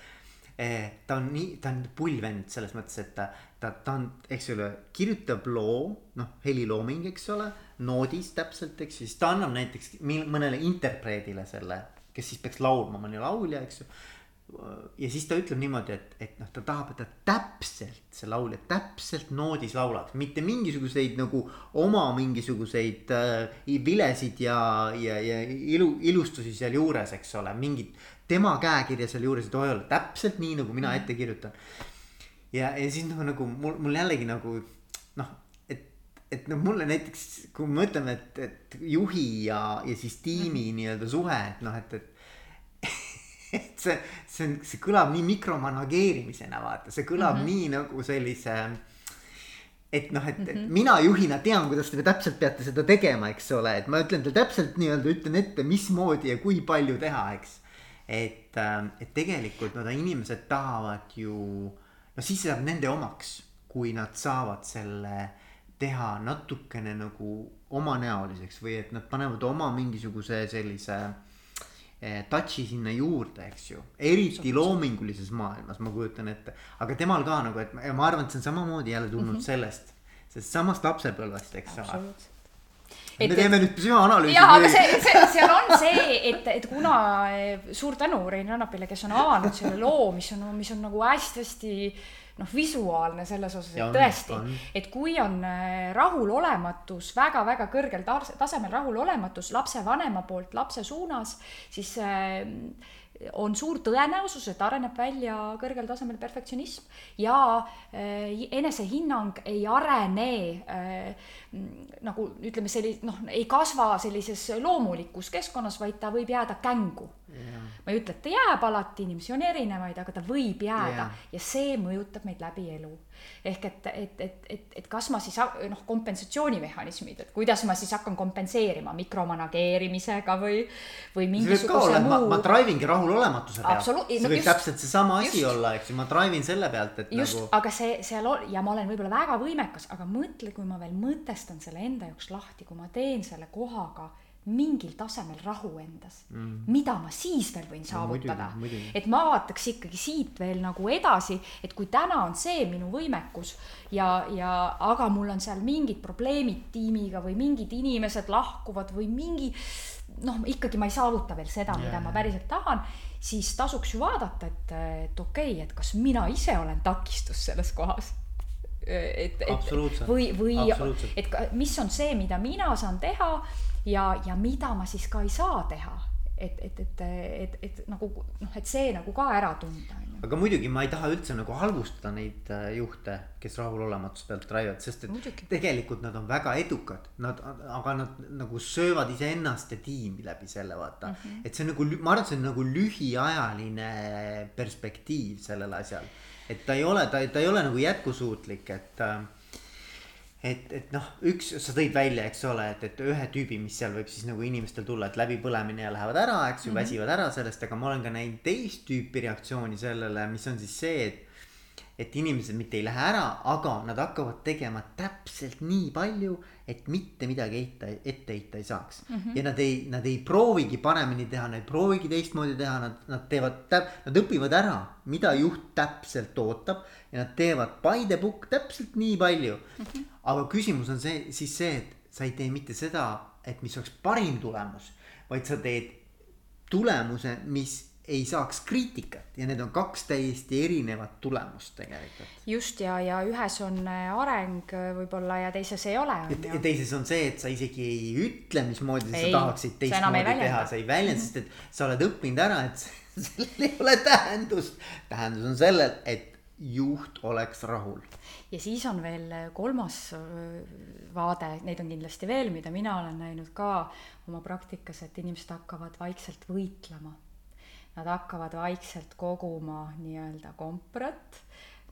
Eh, ta on nii, ta on pull vend selles mõttes, et ta, ta, ta on, eks ole, kirjutab loo, noh, helilooming, eks ole noodis täpselt, eks siis ta annab näiteks mõnele interpreedile selle, kes siis peaks laulma, mõni laulja, eks ju. ja siis ta ütleb niimoodi, et, et noh, ta tahab, et ta täpselt, see laulja täpselt noodis laulaks, mitte mingisuguseid nagu oma mingisuguseid äh, vilesid ja, ja, ja ilu, ilustusi sealjuures, eks ole, mingit tema käekirja sealjuures ei tohi olla, täpselt nii nagu mina ette kirjutan. Ja, ja siis noh, nagu mul, mul jällegi nagu noh et noh, mulle näiteks, kui me mõtleme, et, et juhi ja, ja siis tiimi -hmm. nii-öelda suhe, et noh, et, et. et see, see on, see kõlab nii mikromanageerimisena, vaata, see kõlab mm -hmm. nii nagu sellise. et noh, et, et mm -hmm. mina juhina tean, kuidas te täpselt peate seda tegema, eks ole, et ma ütlen teile täpselt nii-öelda ütlen ette, mismoodi ja kui palju teha, eks. et, ähm, et tegelikult no inimesed tahavad ju, no siis see saab nende omaks, kui nad saavad selle teha natukene nagu omanäoliseks või et nad panevad oma mingisuguse sellise eh, touch'i sinna juurde, eks ju. eriti loomingulises maailmas, ma kujutan ette, aga temal ka nagu, et ma arvan, et see on samamoodi jälle tulnud mm -hmm. sellest, sellest samast lapsepõlvest, eks ole. Et- me teeme nüüd psühhoanalüüsi. jaa, aga see, see, seal on see, et, et kuna eh, suur tänu Rein Rannapile, kes on avanud selle loo, mis on, mis on nagu hästi-hästi noh, visuaalne selles osas, et tõesti et kui on eh, rahulolematus väga,, väga-väga kõrgel tas- tasemel rahulolematus lapsevanema poolt lapse suunas, siis eh, on suur tõenäosus, et areneb välja kõrgel tasemel perfektsionism ja äh, enesehinnang ei arene mm, nagu ütleme, selli-, noh, ei kasva sellises loomulikus keskkonnas, vaid ta võib jääda kängu. ma ei ütle, et ta jääb alati, inimesi on erinevaid, aga ta võib jääda Jaa. ja see mõjutab meid läbi elu. Ehk et, et, et, et, et kas ma siis noh, kompensatsioonimehhanismid, et kuidas ma siis hakkan kompenseerima mikromanageerimisega või, või mingisuguse ma, muu ma drive ingi rahulolematuse pealt. Absoluut- see no võib just- täpselt seesama asi just. olla, eks ju, ma drive in selle pealt, et just nagu, aga see seal on ja ma olen võib-olla väga võimekas, aga mõtle, kui ma veel mõtestan selle enda jaoks lahti, kui ma teen selle kohaga mingil tasemel rahu endas mm., mida ma siis veel võin saavutada muidugi. et ma vaataks ikkagi siit veel nagu edasi, et kui täna on see minu võimekus ja, ja aga mul on seal mingid probleemid tiimiga või mingid inimesed lahkuvad või mingi noh, ikkagi ma ei saavuta veel seda, mida Jaa, ma päriselt tahan, siis tasuks ju vaadata, et, et okei okay,, et kas mina ise olen takistus selles kohas. et, et või, või et mis on see, mida mina saan teha ja, ja mida ma siis ka ei saa teha. et, et, et, et, et nagu noh, et see nagu ka ära tunda, aga muidugi ma ei taha üldse nagu halvustada neid äh, juhte, kes rahulolematuse pealt ivad, sest et Muidugi. tegelikult nad on väga edukad, nad, aga nad nagu söövad iseennast ja tiimi läbi selle vaata mm. -hmm. et see on nagu, ma arvan, et see on nagu lühiajaline perspektiiv sellel asjal. et ta ei ole, ta, ta ei ole nagu jätkusuutlik, et äh, et, et noh, üks, sa tõid välja, eks ole, et, et ühe tüübi, mis seal võib siis nagu inimestel tulla, et läbipõlemine ja lähevad ära, eks ju mm, -hmm. väsivad ära sellest, aga ma olen ka näinud teist tüüpi reaktsiooni sellele, mis on siis see, et et inimesed mitte ei lähe ära, aga nad hakkavad tegema täpselt nii palju, et mitte midagi heita, ette heita ei saaks mm. -hmm. ja nad ei, nad ei proovigi paremini teha, nad ei proovigi teistmoodi teha, nad, nad teevad täp-, nad õpivad ära, mida juht täpselt ootab ja nad teevad by the book täpselt nii palju mm. -hmm. aga küsimus on see, siis see, et sa ei tee mitte seda, et mis oleks parim tulemus, vaid sa teed tulemuse, mis ei saaks kriitikat ja need on kaks täiesti erinevat tulemust tegelikult. just ja, ja ühes on äh, areng äh, võib-olla ja teises ei ole, ja teises on see, et sa isegi ei ütle, mismoodi sa Ei, tahaksid teistmoodi teha, sa ei väljenda, sest et sa oled õppinud ära, et sellel ei ole tähendust. tähendus on sellel, et juht oleks rahul. ja siis on veel äh, kolmas öö, vaade, neid on kindlasti veel, mida mina olen näinud ka oma praktikas, et inimesed hakkavad vaikselt võitlema. Nad hakkavad vaikselt koguma nii-öelda komprat,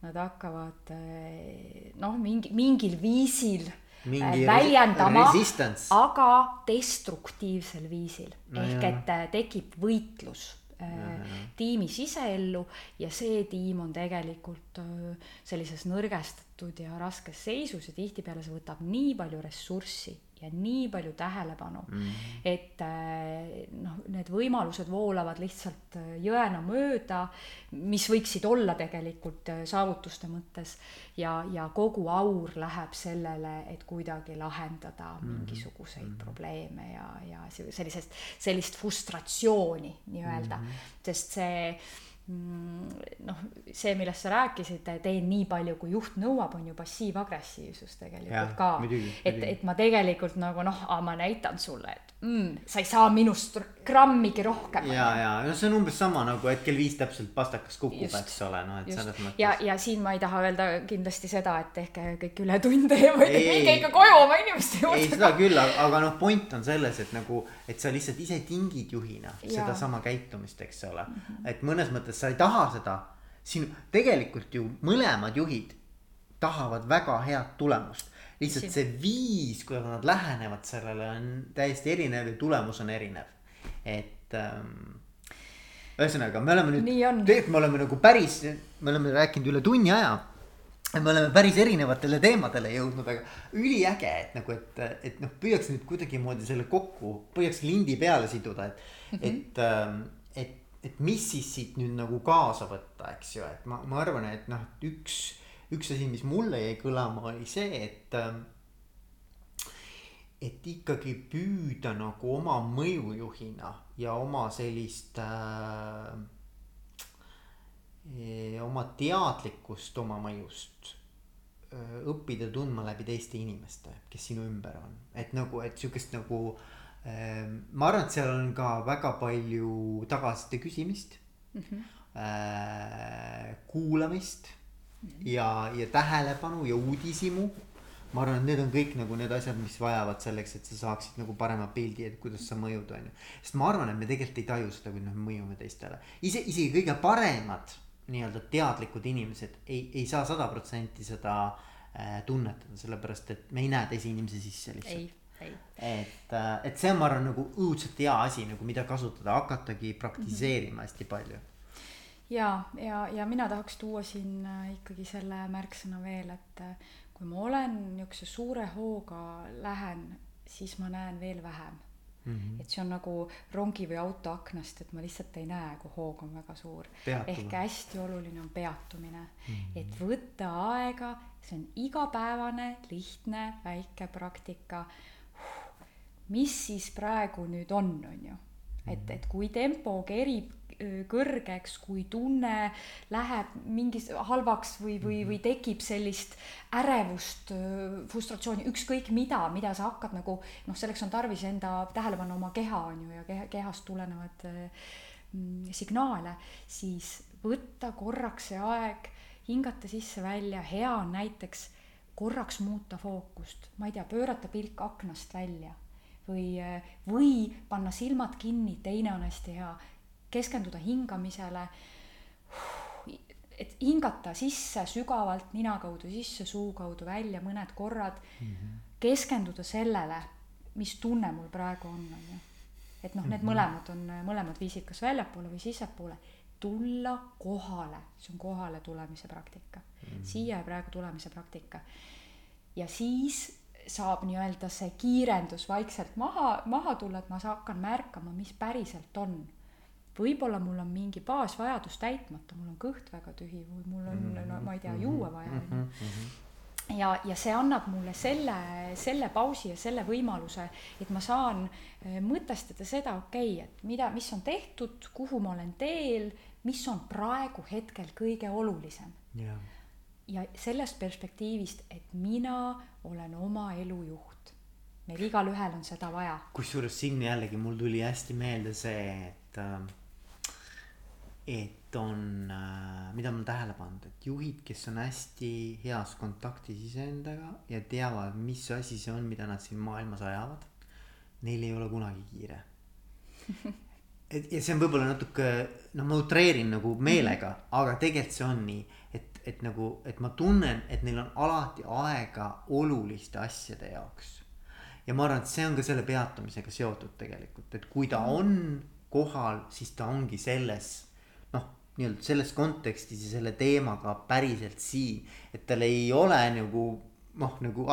nad hakkavad eh, noh, mingi, mingil viisil Mingi väljendama, aga destruktiivsel viisil No ehk jaa. et tekib võitlus äh, tiimi siseellu ja see tiim on tegelikult öö, sellises nõrgestatud ja raskes seisus ja tihtipeale see võtab nii palju ressurssi ja nii palju tähelepanu mm., et äh, noh, need võimalused voolavad lihtsalt äh, jõena mööda, mis võiksid olla tegelikult äh, saavutuste mõttes ja, ja kogu aur läheb sellele, et kuidagi lahendada mm. mingisuguseid mm. probleeme ja, ja se- sellisest, sellist frustratsiooni nii-öelda mm, -hmm. sest see noh, see, millest sa rääkisid, teen nii palju, kui juht nõuab, on ju passiiv-agressiivsus tegelikult Jah, ka et, et ma tegelikult nagu noh, ma näitan sulle, et mm, sa ei saa minust grammigi rohkem. ja, ja no see on umbes sama nagu, et kell viis täpselt pastakas kukub, eks ole, noh et selles, mõttes. ja, ja siin ma ei taha öelda kindlasti seda, et tehke kõik ületunde ja vaid Ei, minge ei. ikka koju oma inimeste ei, juurde. seda küll, aga noh, point on selles, et nagu, et sa lihtsalt ise tingid juhina sedasama käitumist, eks ole mm. -hmm. et mõnes mõttes sa ei taha seda, siin tegelikult ju mõlemad juhid tahavad väga head tulemust. lihtsalt see viis, kuidas nad lähenevad sellele on täiesti erinev ja tulemus on erinev, et ähm, ühesõnaga, me oleme nüüd, tegelikult me oleme nagu päris, me oleme rääkinud üle tunni aja me oleme päris erinevatele teemadele jõudnud, aga üliäge, et nagu, et, et noh, püüaks nüüd kuidagimoodi selle kokku, püüaks lindi peale siduda, et mm, -hmm. et, et, et mis siis siit nüüd nagu kaasa võtta, eks ju, et ma, ma arvan, et noh, üks, üks asi, mis mulle jäi kõlama, oli see, et, et ikkagi püüda nagu oma mõjujuhina ja oma sellist äh, oma teadlikkust oma mõjust äh, õppida tundma läbi teiste inimeste, kes sinu ümber on, et nagu, et sihukest nagu äh, ma arvan, et seal on ka väga palju tagasiside küsimist mm. -hmm. Kuulamist ja, ja tähelepanu ja uudishimu ma arvan, et need on kõik nagu need asjad, mis vajavad selleks, et sa saaksid nagu parema pildi, et kuidas sa mõjud, on ju. sest ma arvan, et me tegelikult ei taju seda, kuidas me mõjume teistele. ise, isegi kõige paremad nii-öelda teadlikud inimesed ei, ei saa sada protsenti seda äh, tunnetada, sellepärast et me ei näe teise inimese sisse lihtsalt. Et, äh, et see on, ma arvan, nagu õudselt hea asi nagu, mida kasutada, hakatagi praktiseerima mm -hmm. hästi palju ja, ja, ja mina tahaks tuua siin äh, ikkagi selle märksõna veel, et äh, kui ma olen niisuguse suure hooga lähen, siis ma näen veel vähem mm. -hmm. et see on nagu rongi või auto aknast, et ma lihtsalt ei näe, kui hoog on väga suur. ehk hästi oluline on peatumine mm, -hmm. et võtta aega, see on igapäevane, lihtne, väike praktika. Mis siis praegu nüüd on, on ju, et, mhm. et kui tempo kerib kõrgeks, kui tunne läheb mingis halvaks või, või, või tekib sellist ärevust, frustratsiooni, ükskõik mida, mida sa hakkad nagu noh, selleks on tarvis enda tähelepanu oma keha on ju ja keha, kehast tulenevad mm, signaale, siis võtta korraks see aeg, hingata sisse-välja, hea on näiteks korraks muuta fookust, ma ei tea, pöörata pilk aknast välja või, või panna silmad kinni, teine on hästi hea keskenduda hingamisele. et hingata sisse sügavalt nina kaudu sisse, suu kaudu välja mõned korrad mm. -hmm. keskenduda sellele, mis tunne mul praegu on, on ju. et noh, need mm -hmm. mõlemad on, mõlemad viisid kas väljapoole või sissepoole. tulla kohale, see on kohale tulemise praktika mm, -hmm. siia ja praegu tulemise praktika. ja siis saab nii-öelda see kiirendus vaikselt maha, maha tulla, et ma hakkan märkama, mis päriselt on võib-olla mul on mingi baasvajadus täitmata, mul on kõht väga tühi või mul on mm, -hmm. no ma ei tea, juua vaja on ju. Mhm. ja, ja see annab mulle selle, selle pausi ja selle võimaluse, et ma saan eh, mõtestada seda, okei okay,, et mida, mis on tehtud, kuhu ma olen teel, mis on praegu hetkel kõige olulisem yeah.. Ja sellest perspektiivist, et mina olen oma elu juht. meil igalühel on seda vaja. kusjuures siin jällegi mul tuli hästi meelde see, et äh, et on, äh, mida ma olen tähele pannud, et juhid, kes on hästi heas kontaktis iseendaga ja teavad, mis asi see on, mida nad siin maailmas ajavad. Neil ei ole kunagi kiire. et ja see on võib-olla natuke, no ma utreerin nagu meelega, aga tegelikult see on nii, et, et nagu, et ma tunnen, et neil on alati aega oluliste asjade jaoks. ja ma arvan, et see on ka selle peatumisega seotud tegelikult, et kui ta on kohal, siis ta ongi selles nii-öelda selles kontekstis ja selle teemaga päriselt siin. et tal ei ole nagu noh, nagu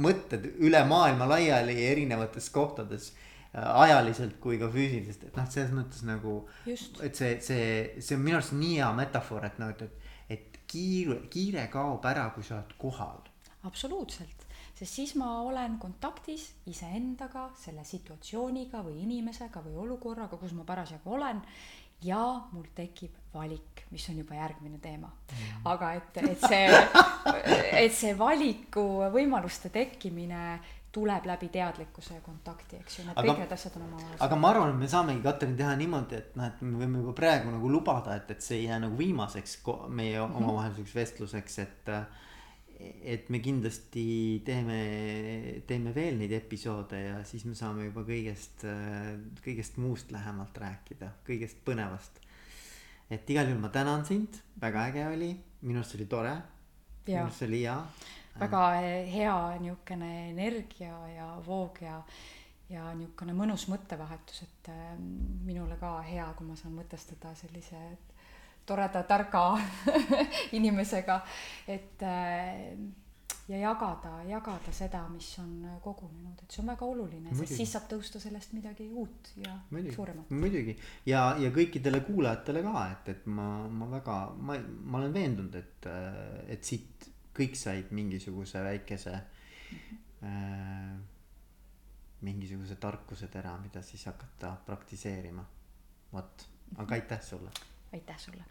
mõtted üle maailma laiali erinevates kohtades ajaliselt kui ka füüsiliselt, et noh, selles mõttes nagu. et see, see, see on minu arust nii hea metafoor, et noh, et, et, et kiire, kiire kaob ära, kui sa oled kohal. absoluutselt, sest siis ma olen kontaktis iseendaga, selle situatsiooniga või inimesega või olukorraga, kus ma parasjagu olen ja mul tekib valik, mis on juba järgmine teema mm.. aga et, et see, et see valiku võimaluste tekkimine tuleb läbi teadlikkuse ja kontakti, eks ju, need aga, kõik need asjad on omavahel. aga ma arvan, et me saamegi, Katrin, teha niimoodi, et noh, et me võime juba praegu nagu lubada, et, et see ei jää nagu viimaseks meie mhm. omavaheliseks vestluseks, et et me kindlasti teeme, teeme veel neid episoode ja siis me saame juba kõigest, kõigest muust lähemalt rääkida, kõigest põnevast. et igal juhul ma tänan sind, väga äge oli, minu arust oli tore. minu arust oli hea. Väga hea niisugune energia ja voog ja, ja niisugune mõnus mõttevahetus, et ähm, minule ka hea, kui ma saan mõtestada sellise toreda, targa inimesega, et äh, ja jagada, jagada seda, mis on kogunenud, et see on väga oluline, sest siis saab tõusta sellest midagi uut ja muidugi, suuremat. muidugi. Ja, ja kõikidele kuulajatele ka, et, et ma, ma väga, ma, ma olen veendunud, et, et siit kõik said mingisuguse väikese -hmm. äh, mingisuguse tarkusetera, mida siis hakata praktiseerima. vot, aga aitäh sulle. aitäh sulle